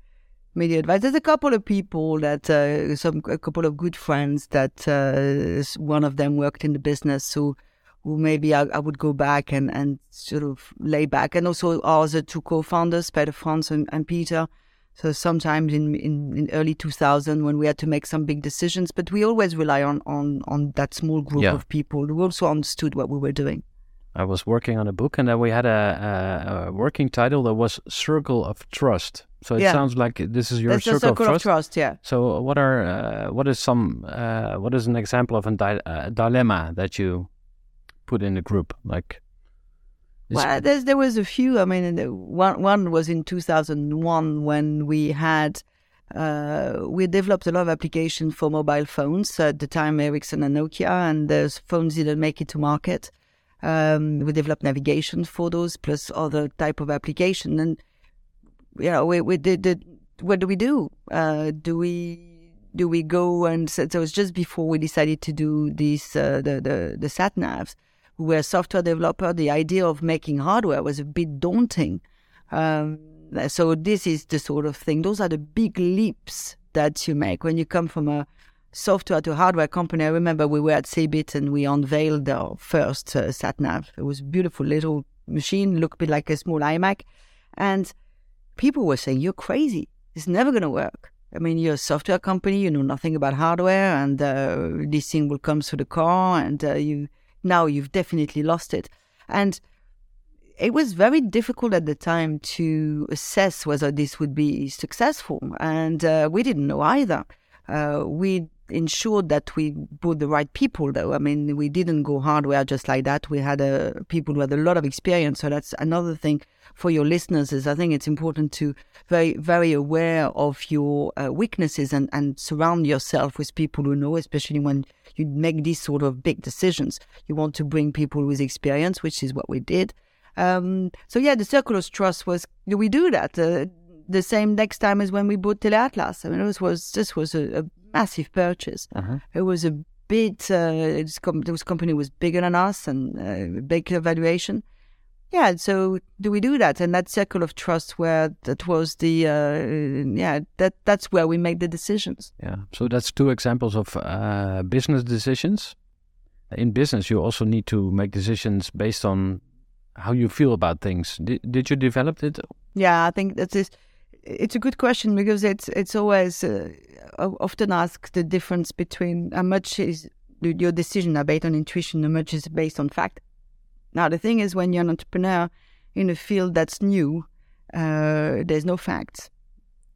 media advice. There's a couple of people that, uh, some a couple of good friends that uh, one of them worked in the business, so who maybe I, I, would go back and, and sort of lay back. And also our other two co-founders, Peter-Frans and, and Peter. So sometimes in, in, in, early 2000 when we had to make some big decisions, but we always rely on, on, on that small group yeah. of people who also understood what we were doing. I was working on a book and then we had a, a, a working title that was Circle of Trust. So it yeah. sounds like this is your That's circle, circle of, trust. of, trust. Yeah. So what are uh, what is some uh, what is an example of a di- uh, dilemma that you put in the group like? Well, there was a few. I mean, one one was in 2001 when we had uh, we developed a lot of applications for mobile phones at the time, Ericsson and Nokia, and those phones didn't make it to market. Um, we developed navigation for those plus other type of application, and you know, we we did. did what do we do? Uh, do we do we go and so, it was just before we decided to do these uh, the the the sat navs who were software developer, the idea of making hardware was a bit daunting. Um, so this is the sort of thing. Those are the big leaps that you make when you come from a software to hardware company. I remember we were at CeBIT and we unveiled our first uh, sat nav. It was a beautiful little machine, looked a bit like a small iMac, and people were saying, "You're crazy. It's never going to work." I mean, you're a software company. You know nothing about hardware, and uh, this thing will come to the car, and uh, you now you've definitely lost it. And it was very difficult at the time to assess whether this would be successful. And uh, we didn't know either. Uh, we ensured that we put the right people, though. I mean, we didn't go hardware just like that. We had uh, people who had a lot of experience. So that's another thing for your listeners is I think it's important to very, very aware of your uh, weaknesses and, and surround yourself with people who know, especially when you make these sort of big decisions. You want to bring people with experience, which is what we did. Um, so yeah, the circle of trust was we do that. Uh, the same next time as when we bought Teleatlas. I mean, was, was this was a, a massive purchase. Uh-huh. It was a bit. Uh, this, com- this company was bigger than us and uh, bigger valuation. Yeah, so do we do that? And that circle of trust, where that was the uh, yeah, that that's where we make the decisions. Yeah, so that's two examples of uh, business decisions. In business, you also need to make decisions based on how you feel about things. Did, did you develop it? Yeah, I think that is. It's a good question because it's it's always uh, often asked the difference between how much is your decision are based on intuition, how much is based on fact. Now the thing is, when you're an entrepreneur in a field that's new, uh, there's no facts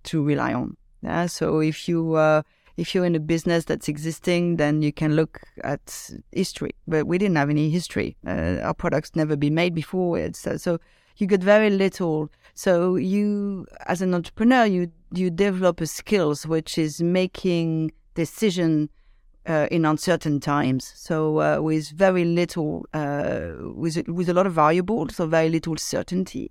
to rely on. Yeah? So if you uh, if you're in a business that's existing, then you can look at history. But we didn't have any history. Uh, our products never been made before. It's, uh, so you get very little. So you, as an entrepreneur, you you develop a skills which is making decision uh, in uncertain times. So uh, with very little, uh, with with a lot of variables, so very little certainty,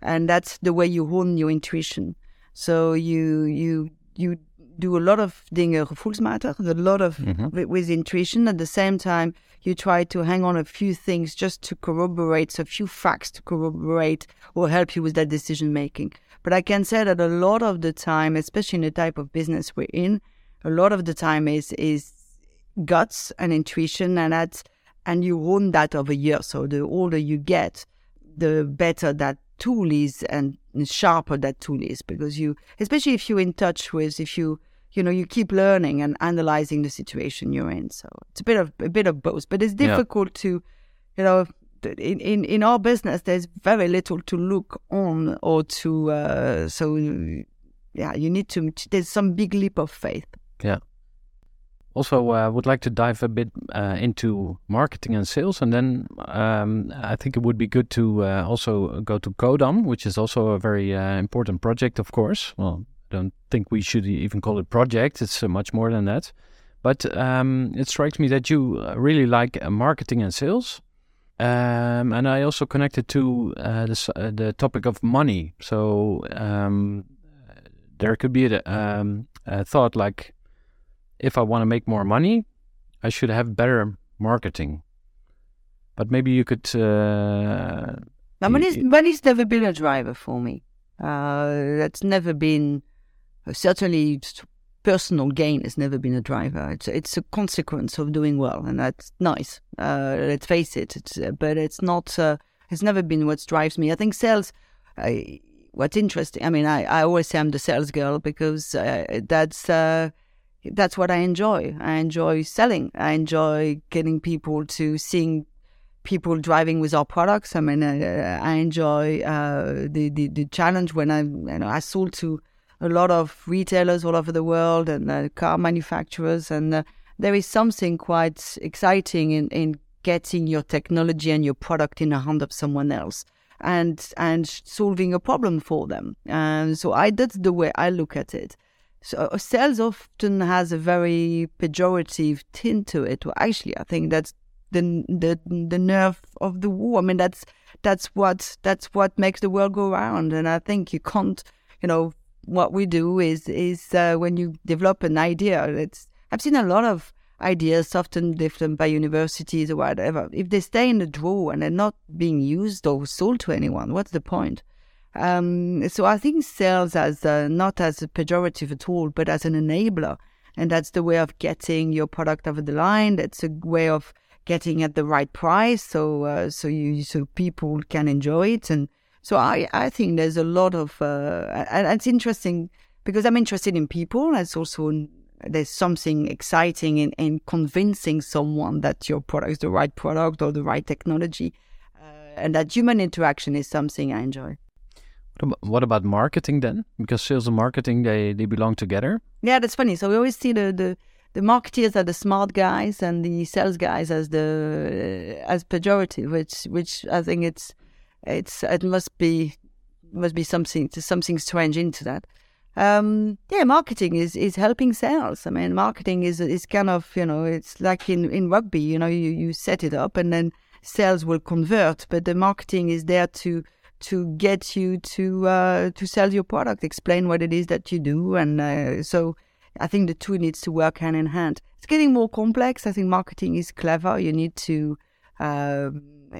and that's the way you hone your intuition. So you you you do a lot of dingen gevoelsmatig, a lot of mm-hmm. with, with, intuition. At the same time, you try to hang on a few things just to corroborate, so a few facts to corroborate or help you with that decision making. But I can say that a lot of the time, especially in the type of business we're in, a lot of the time is is guts and intuition, and that's and you own that over years. So the older you get, the better that tool is and sharper that tool is because you especially if you're in touch with if you you know you keep learning and analyzing the situation you're in. So it's a bit of a bit of both but it's difficult yeah. to you know in, in in our business there's very little to look on or to uh, so yeah you need to there's some big leap of faith. Yeah also uh, would like to dive a bit uh, into marketing and sales and then um, i think it would be good to uh, also go to Codam which is also a very important project of course well I don't think we should even call it project. It's much more than that. But um, it strikes me that you really like marketing and sales. Um, and I also connected to uh, the, uh, the topic of money. So um, there could be a, um, a thought like, if I want to make more money, I should have better marketing. But maybe you could. Uh, Now, money's, money's never been a driver for me. Uh, that's never been, uh, certainly personal gain has never been a driver. It's it's a consequence of doing well, and that's nice. Uh, let's face it. It's, uh, but it's not. Uh, it's never been what drives me. I think sales. I, what's interesting. I mean, I, I always say I'm the sales girl because uh, that's uh, that's what I enjoy. I enjoy selling. I enjoy getting people to seeing people driving with our products. I mean, uh, I enjoy uh, the, the the challenge when I you know I sold to a lot of retailers all over the world and uh, car manufacturers, and uh, there is something quite exciting in in getting your technology and your product in the hand of someone else and and solving a problem for them. And so I that's the way I look at it. So uh, sales often has a very pejorative tint to it. Well, actually, I think that's the the the nerve of the war. I mean, that's that's what that's what makes the world go round. And I think you can't, you know, what we do is is uh, when you develop an idea. It's I've seen a lot of ideas, often developed by universities or whatever. If they stay in the drawer and they're not being used or sold to anyone, what's the point? Um, so I think sales as not as a pejorative at all, but as an enabler, and that's the way of getting your product over the line. That's a way of getting at the right price, so uh, so you so people can enjoy it. And so I I think there's a lot of uh, and it's interesting because I'm interested in people. It's also there's something exciting in, in convincing someone that your product is the right product or the right technology, uh, and that human interaction is something I enjoy. What about, marketing then? Because sales and marketing they, they belong together. Yeah, that's funny. So we always see the the, the marketeers are the smart guys and the sales guys as the as pejorative, which which I think it's it's it must be must be something something strange into that. Um, yeah, marketing is, is helping sales. I mean, marketing is is kind of you know it's like in, in rugby. You know, you, you set it up and then sales will convert, but the marketing is there to to get you to uh, to sell your product, explain what it is that you do, and uh, so I think the two needs to work hand in hand. It's getting more complex. I think marketing is clever. You need to uh,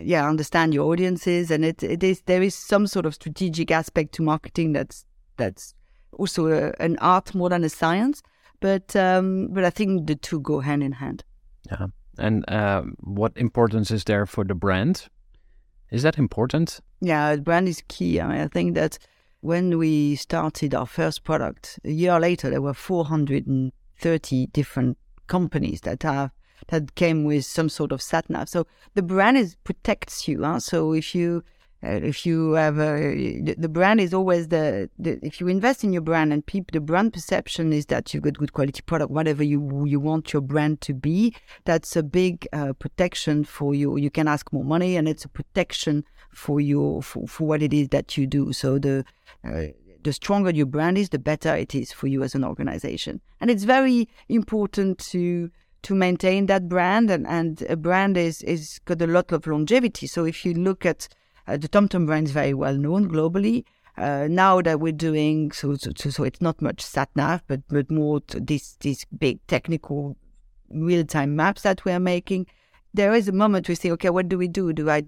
yeah understand your audiences, and it, it is there is some sort of strategic aspect to marketing that's that's also a, an art more than a science. But um, but I think the two go hand in hand. Yeah. And uh, what importance is there for the brand? Is that important? Yeah, brand is key. I mean, I think that when we started our first product, a year later, there were 430 different companies that have that came with some sort of sat nav. So the brand is protects you. Huh? So if you uh, if you have a, the, the brand is always the, the if you invest in your brand and people the brand perception is that you've got good quality product whatever you you want your brand to be that's a big uh, protection for you. You can ask more money and it's a protection for you for, for what it is that you do. So the uh, the stronger your brand is the better it is for you as an organization. And it's very important to to maintain that brand and and a brand is is got a lot of longevity. So if you look at the TomTom brand is very well known globally. Uh, now that we're doing so, so, so it's not much sat nav, but but more these these big technical real time maps that we are making. There is a moment we say, okay, what do we do? Do I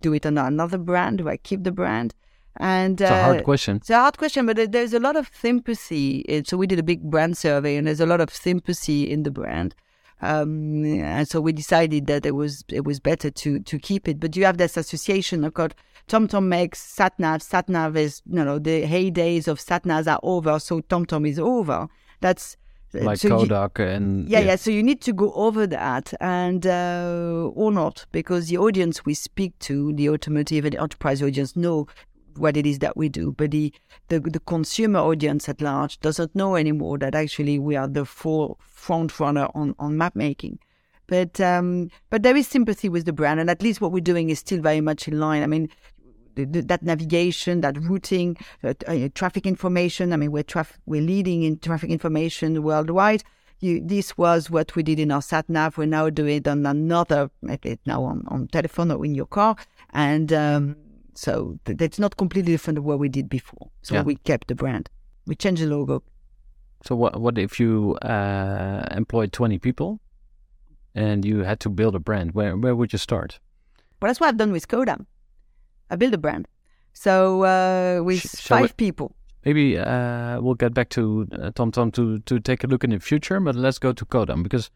do it on another brand? Do I keep the brand? And It's a uh, hard question. it's a hard question, but there's a lot of sympathy. Uh, So we did a big brand survey, and there's a lot of sympathy in the brand. Um, and so we decided that it was it was better to to keep it. But you have this association. Of course, TomTom makes satnav. Satnav is you know the heydays of satnavs are over, so TomTom is over. That's Like so you- Kodak and yeah, yeah. So you need to go over that, and uh, or not, because the audience we speak to, the automotive and enterprise audience, know what it is that we do, but the, the the consumer audience at large doesn't know anymore that actually we are the full front runner on on map making. But um, but there is sympathy with the brand, and at least what we're doing is still very much in line. I mean, the, the, that navigation, that routing, uh, uh, traffic information. I mean, we're traf- we're leading in traffic information worldwide. you, this was what we did in our sat nav. We're now doing it on another, now on, on telephone or in your car. And um, so that's not completely different than what we did before. So Yeah. we kept the brand. We changed the logo. So what what if you uh, employed twenty people, and you had to build a brand? Where where would you start? But that's what I've done with Codam. I built a brand. So uh, with Sh- five people. Maybe uh, we'll get back to uh, Tom to to take a look in the future, but let's go to Codam because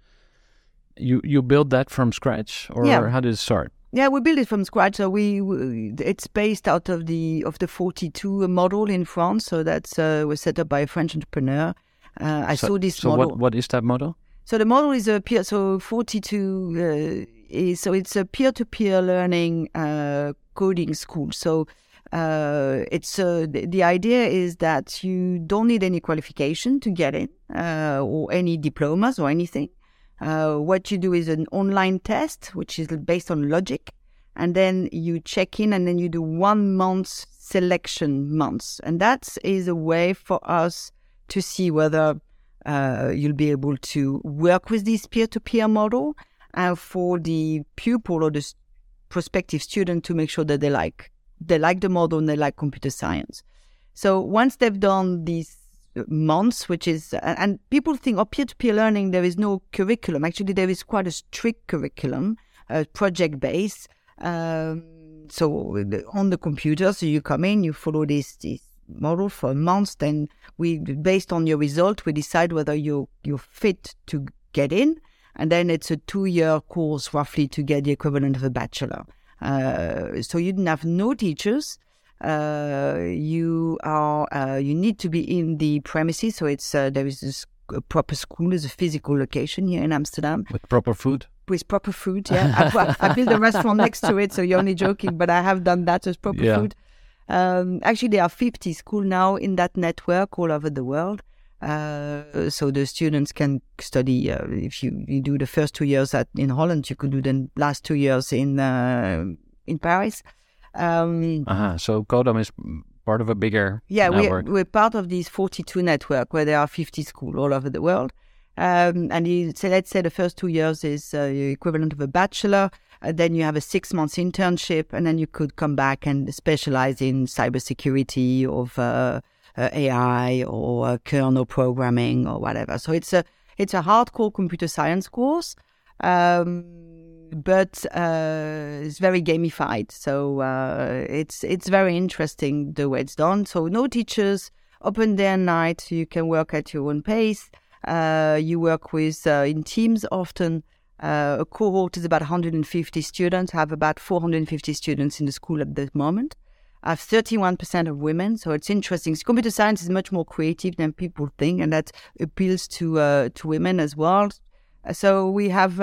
you you built that from scratch, or Yeah. how did it start? Yeah, we built it from scratch. So we, we it's based out of the of the 42 model in France. So that's uh, was set up by a French entrepreneur. Uh, I So- saw this So model. what what is that model? So the model is a peer. So 42 uh, is so it's a peer-to-peer learning uh, coding school. So uh, it's uh, the, the idea is that you don't need any qualification to get in uh, or any diplomas or anything. Uh, what you do is an online test, which is based on logic, and then you check in, and then you do one month selection months, and that is a way for us to see whether uh, you'll be able to work with this peer-to-peer model and for the pupil or the prospective student to make sure that they like they like the model and they like computer science. So once they've done these months, which is and people think oh peer-to-peer learning there is no curriculum. Actually, there is quite a strict curriculum, uh, project based. Um, so on the computer, so you come in, you follow this this model for a month. Then we, based on your result, we decide whether you you're fit to get in, and then it's a two-year course roughly to get the equivalent of a bachelor. Uh, so you didn't have no teachers. Uh, you are uh, you need to be in the premises. So it's uh, there is this a proper school, there's a physical location here in Amsterdam With proper food? with proper food. Yeah, I, I built a restaurant next to it, so you're only joking, but I have done that with proper Yeah. food. Um, actually, there are 50 schools now in that network all over the world. Uh, so the students can study. Uh, if you, you do the first two years at in Holland, you could do the last two years in uh, in Paris. Um, Aha. So Codam is part of a bigger yeah, network. we're, we're part of this 42 network where there are 50 schools all over the world. Um, and you, so let's say the first two years is uh, equivalent of a bachelor. Uh, then you have a six months internship, and then you could come back and specialize in cybersecurity of uh, uh, AI or uh, kernel programming or whatever. So it's a it's a hardcore computer science course. Um, but uh, it's very gamified. So uh, it's it's very interesting the way it's done. So no teachers, open day and night. You can work at your own pace. Uh, you work with uh, in teams often. Uh, a cohort is about 150 students. I have about 450 students in the school at the moment. I have 31% of women, so it's interesting. Computer science is much more creative than people think, and that appeals to uh, to women as well. So we have,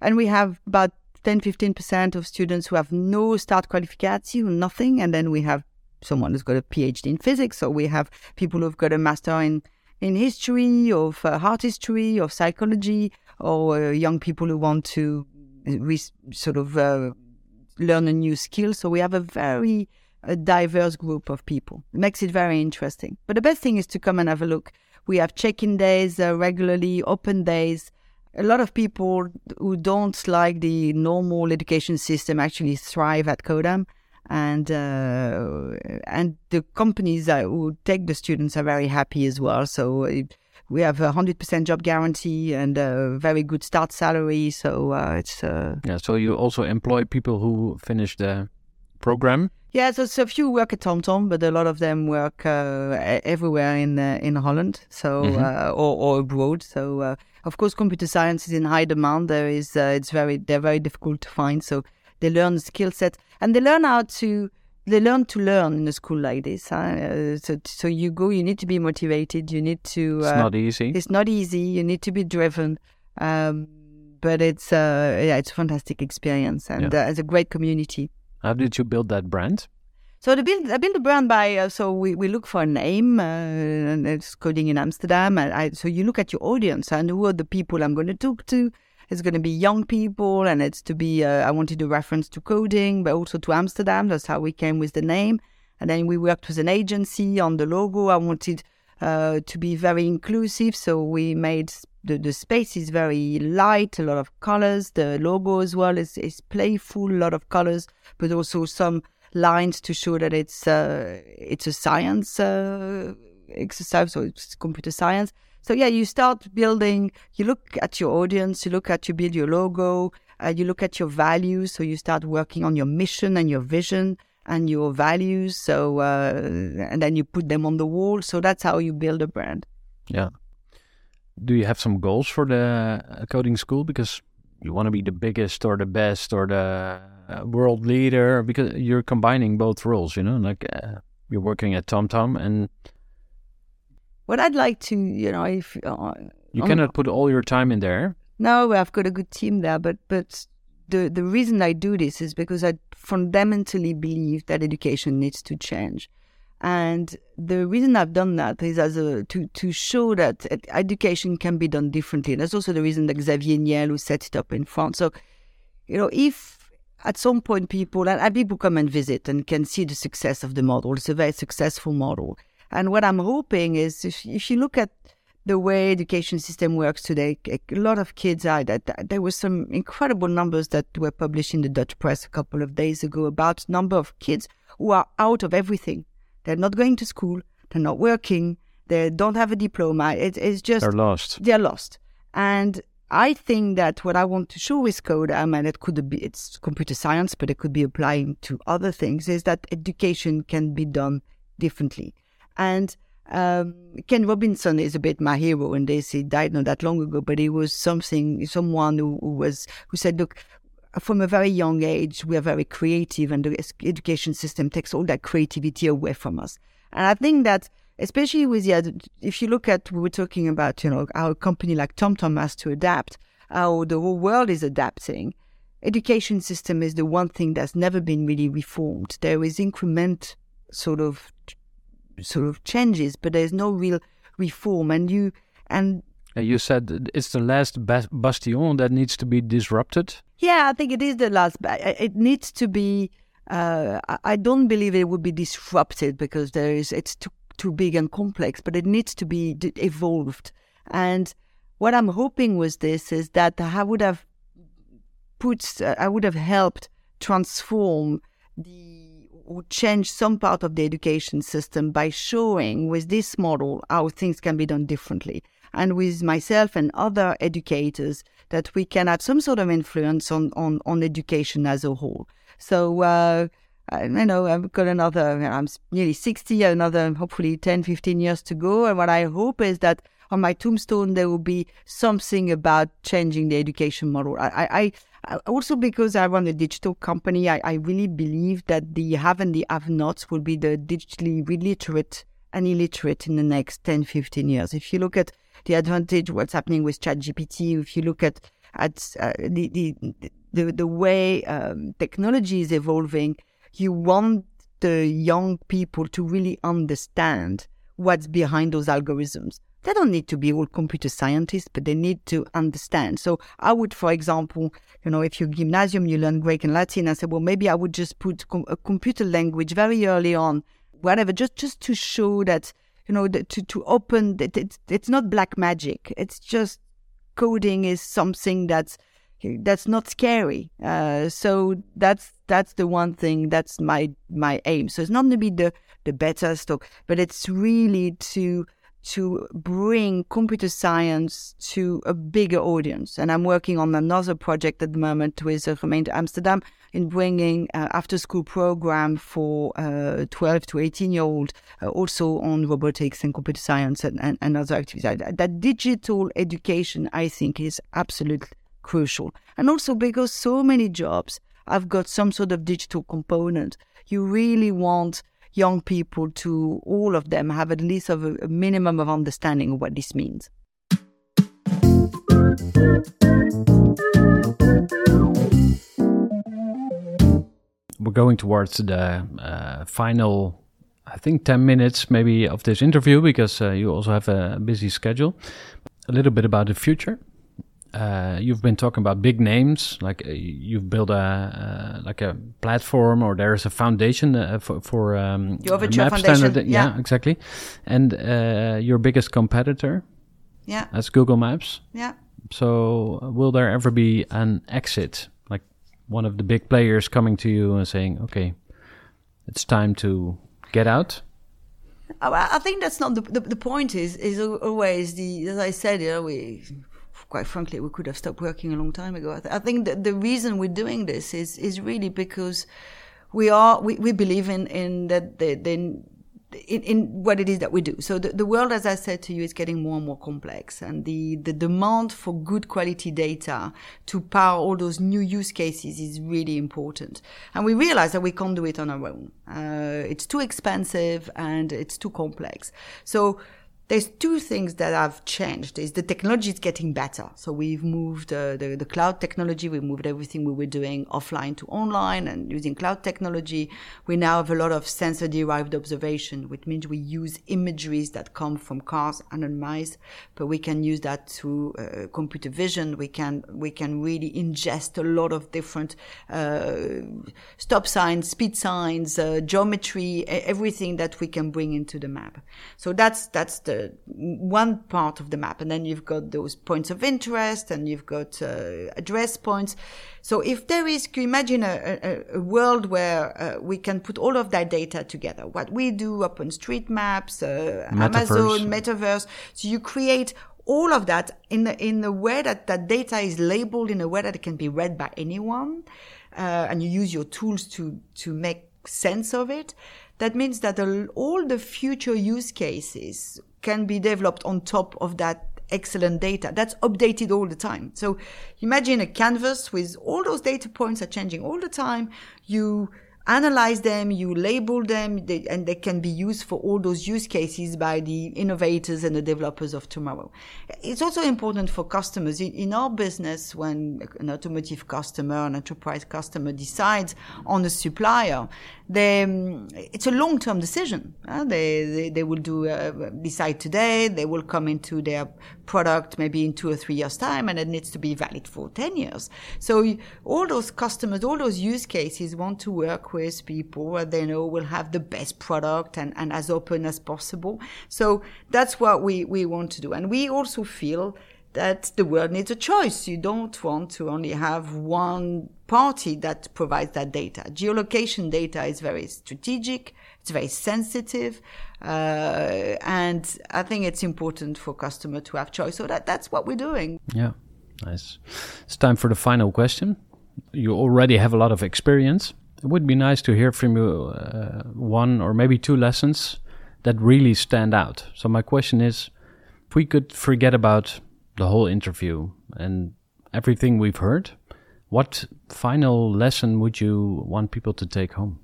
and we have about 10 15% of students who have no start qualification, nothing. And then we have someone who's got a PhD in physics, or we have people who've got a master in, in history, of uh, art history, of psychology, or uh, young people who want to re- sort of uh, learn a new skill. So we have a very diverse group of people. It makes it very interesting. But the best thing is to come and have a look. We have check-in days uh, regularly, open days. A lot of people who don't like the normal education system actually thrive at Codam. and uh, and the companies that who take the students are very happy as well. So uh, we have a hundred percent job guarantee and a very good start salary. So uh, it's uh, Yeah. So you also employ people who finish the program. Yeah, so, so a few work at TomTom, but a lot of them work uh, everywhere in uh, in Holland, so Mhm. uh, or, or abroad. So uh, of course, computer science is in high demand. There is uh, it's very they're very difficult to find. So they learn the skill set and they learn how to they learn to learn in a school like this. Huh? Uh, so so you go, you need to be motivated. You need to. It's uh, not easy. it's not easy. You need to be driven. Um, but it's uh, yeah, it's a fantastic experience and Yeah. uh, it's a great community. How did you build that brand? So the build, I built a brand by uh, so we, we look for a name uh, and it's coding in Amsterdam and I, so you look at your audience and who are the people I'm going to talk to. It's going to be young people and it's to be uh, I wanted a reference to coding but also to Amsterdam. That's how we came with the name. And then we worked with an agency on the logo. I wanted uh, to be very inclusive, so we made the, the space is very light, a lot of colors. The logo as well is, is playful, a lot of colors, but also some lines to show that it's uh, it's a science uh, exercise, so it's computer science. So yeah, you start building. You look at your audience, you look at you build your logo, uh, you look at your values. So you start working on your mission and your vision and your values. So uh, and then you put them on the wall. So that's how you build a brand. Yeah. Do you have some goals for the uh, coding school? Because you want to be the biggest or the best or the uh, world leader because you're combining both roles, you know, like uh, you're working at TomTom and what I'd like to, you know, if uh, you cannot put all your time in there. No, I've got a good team there, but but the the reason I do this is because I fundamentally believe that education needs to change. And the reason I've done that is as a to to show that education can be done differently. And that's also the reason that Xavier Niel, who set it up in France. So, you know, if at some point people and people come and visit and can see the success of the model, it's a very successful model. And what I'm hoping is if, if you look at the way education system works today, a lot of kids are that there were some incredible numbers that were published in the Dutch press a couple of days ago about number of kids who are out of everything they're not going to school. They're not working. They don't have a diploma. It, it's just they're lost. They're lost. And I think that what I want to show with code, I mean, it could be it's computer science, but it could be applying to other things. Is that education can be done differently, and um, Ken Robinson is a bit my hero in this. He died not that long ago, but he was something, someone who, who was who said, "Look, from a very young age, we are very creative, and the education system takes all that creativity away from us. And I think that, especially with the, if you look at, we were talking about, you know, how a company like TomTom has to adapt, how the whole world is adapting. Education system is the one thing that's never been really reformed. There is increment sort of, sort of changes, but there's no real reform. And you, and you said it's the last bastion that needs to be disrupted. Yeah, I think it is the last. It needs to be. Uh, I don't believe it would be disrupted because there is. It's too too big and complex, but it needs to be evolved. And what I'm hoping with this is that I would have put. Uh, I would have helped transform the or change some part of the education system by showing with this model how things can be done differently and with myself and other educators that we can have some sort of influence on, on, on education as a whole. So, uh, I, you know, I've got another, I'm nearly 60, another hopefully 10, 15 years to go. And what I hope is that on my tombstone, there will be something about changing the education model. I, I, I also because I run a digital company, I, I really believe that the have and the have nots will be the digitally illiterate and illiterate in the next 10, 15 years. If you look at the advantage what's happening with ChatGPT. If you look at at uh, the, the the the way um, technology is evolving, you want the young people to really understand what's behind those algorithms. They don't need to be all computer scientists, but they need to understand. So I would, for example, you know, if you're gymnasium, you learn Greek and Latin. I said, well, maybe I would just put com- a computer language very early on, whatever, just just to show that you know, the, to, to open, it, it's, it's not black magic. It's just coding is something that's, that's not scary. Uh, so that's, that's the one thing, that's my, my aim. So it's not to be the, the better stock, but it's really to, to bring computer science to a bigger audience. And I'm working on another project at the moment with uh, Gemeente Amsterdam in bringing uh, after school program for uh, 12 to 18 year old, uh, also on robotics and computer science and, and, and other activities. That, that digital education, I think, is absolutely crucial. And also because so many jobs have got some sort of digital component, you really want young people to all of them have at least of a, a minimum of understanding of what this means. We're going towards the uh, final, I think, 10 minutes maybe of this interview because uh, you also have a busy schedule. A little bit about the future. Uh, you've been talking about big names, like uh, you've built a uh, like a platform, or there's a foundation uh, for for um, You have Foundation. Standard. Yeah, yeah exactly. And uh, your biggest competitor, Yeah. as Google Maps. Yeah. So, will there ever be an exit, like one of the big players coming to you and saying, "Okay, it's time to get out"? I I think that's not the, the the point. Is is always the as I said, you know, we quite frankly we could have stopped working a long time ago. I, th- I think that the reason we're doing this is is really because we are we, we believe in in that the, the in, in what it is that we do. So the, the world, as I said to you, is getting more and more complex, and the the demand for good quality data to power all those new use cases is really important. And we realize that we can't do it on our own. Uh, it's too expensive and it's too complex. So there's two things that have changed. Is the technology is getting better. So we've moved uh, the, the cloud technology we moved everything we were doing offline to online and using cloud technology. We now have a lot of sensor derived observation which means we use imageries that come from cars anonymized but we can use that through uh, computer vision. We can we can really ingest a lot of different uh, stop signs speed signs uh, geometry everything that we can bring into the map. So that's that's the one part of the map and then you've got those points of interest and you've got uh, address points. So if there is can you imagine a, a, a world where uh, we can put all of that data together? What we do maps uh, Metaverse. amazon metaverse. So you create all of that in the, in the way that that data is labeled in a way that it can be read by anyone uh, and you use your tools to to make sense of it. That means that all the future use cases can be developed on top of that excellent data that's updated all the time. So imagine a canvas with all those data points are changing all the time. You analyze them, you label them, they, and they can be used for all those use cases by the innovators and the developers of tomorrow. It's also important for customers. In, in our business, when an automotive customer, an enterprise customer decides on a supplier, they, it's a long-term decision. uh, they, they, they will do, uh, decide today, they will come into their product maybe in two or three years time and it needs to be valid for 10 years. So all those customers, all those use cases want to work with people where they know will have the best product and, and as open as possible. So that's what we, we want to do. And we also feel that the world needs a choice. You don't want to only have one party that provides that data. Geolocation data is very strategic. It's very sensitive. Uh, and I think it's important for customer to have choice. So that, that's what we're doing. Yeah, nice. It's time for the final question. You already have a lot of experience. It would be nice to hear from you uh, one or maybe two lessons that really stand out. So, my question is if we could forget about the whole interview and everything we've heard, what final lesson would you want people to take home?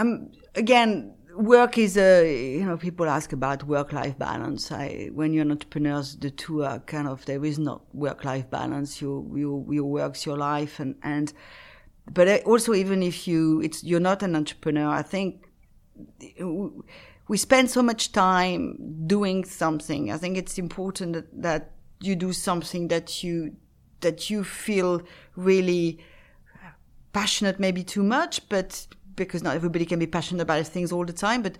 um, again, work is a, you know, people ask about work-life balance. I, when you're an entrepreneur, the two are kind of, there is not work-life balance. Your, your, your work's your life. And, and, but also even if you, it's, you're not an entrepreneur, I think we spend so much time doing something. I think it's important that, that you do something that you, that you feel really passionate maybe too much, but because not everybody can be passionate about things all the time, but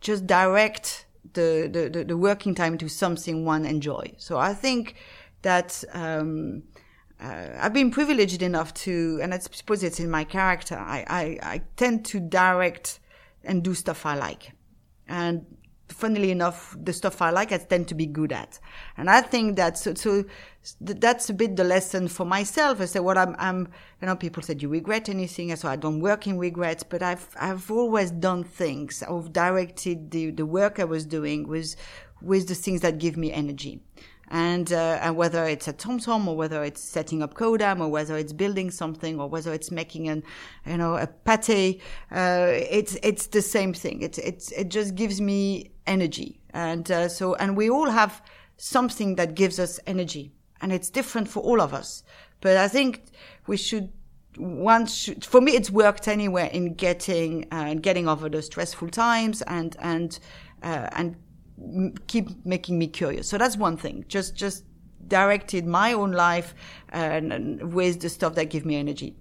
just direct the, the, the, the working time to something one enjoy. So I think that, um, uh, I've been privileged enough to, and I suppose it's in my character, I, I, I tend to direct and do stuff I like. And funnily enough, the stuff I like, I tend to be good at. And I think that, so, so that's a bit the lesson for myself. I say, what I'm, I'm, you know, people said, you regret anything? I said, I don't work in regrets, but I've, I've always done things. I've directed the, the work I was doing with, with the things that give me energy. And, uh, and whether it's at TomTom or whether it's setting up Codam or whether it's building something or whether it's making an, you know, a pate, uh, it's, it's the same thing. It's, it's, it just gives me energy. And, uh, so, and we all have something that gives us energy and it's different for all of us. But I think we should, one should, for me, it's worked anywhere in getting, uh, getting over the stressful times and, and, uh, and keep making me curious. So that's one thing. Just just directed my own life and, and with the stuff that give me energy.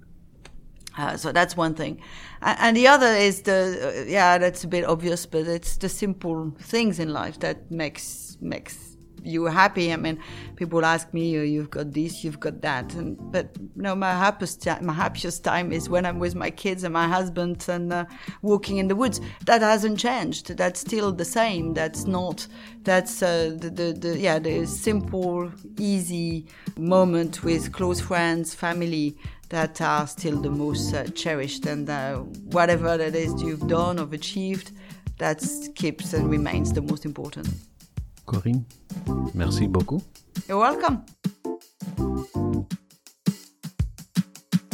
Uh, so that's one thing, and, the other is the uh, yeah that's a bit obvious, but it's the simple things in life that makes makes you're happy. I mean, people ask me, oh, "You've got this, you've got that," and but no, my happiest time, my happiest time is when I'm with my kids and my husband and uh, walking in the woods. That hasn't changed. That's still the same. That's not. That's uh, the, the the yeah the simple, easy moment with close friends, family that are still the most uh, cherished. And uh, whatever that is you've done or achieved, that keeps and remains the most important. Corinne, merci beaucoup. You're welcome.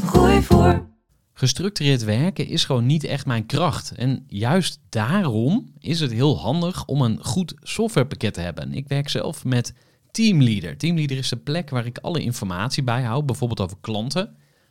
Gooi voor. Gestructureerd werken is gewoon niet echt mijn kracht. En juist daarom is het heel handig om een goed softwarepakket te hebben. Ik werk zelf met Teamleader. Teamleader is de plek waar ik alle informatie bijhoud, bijvoorbeeld over klanten.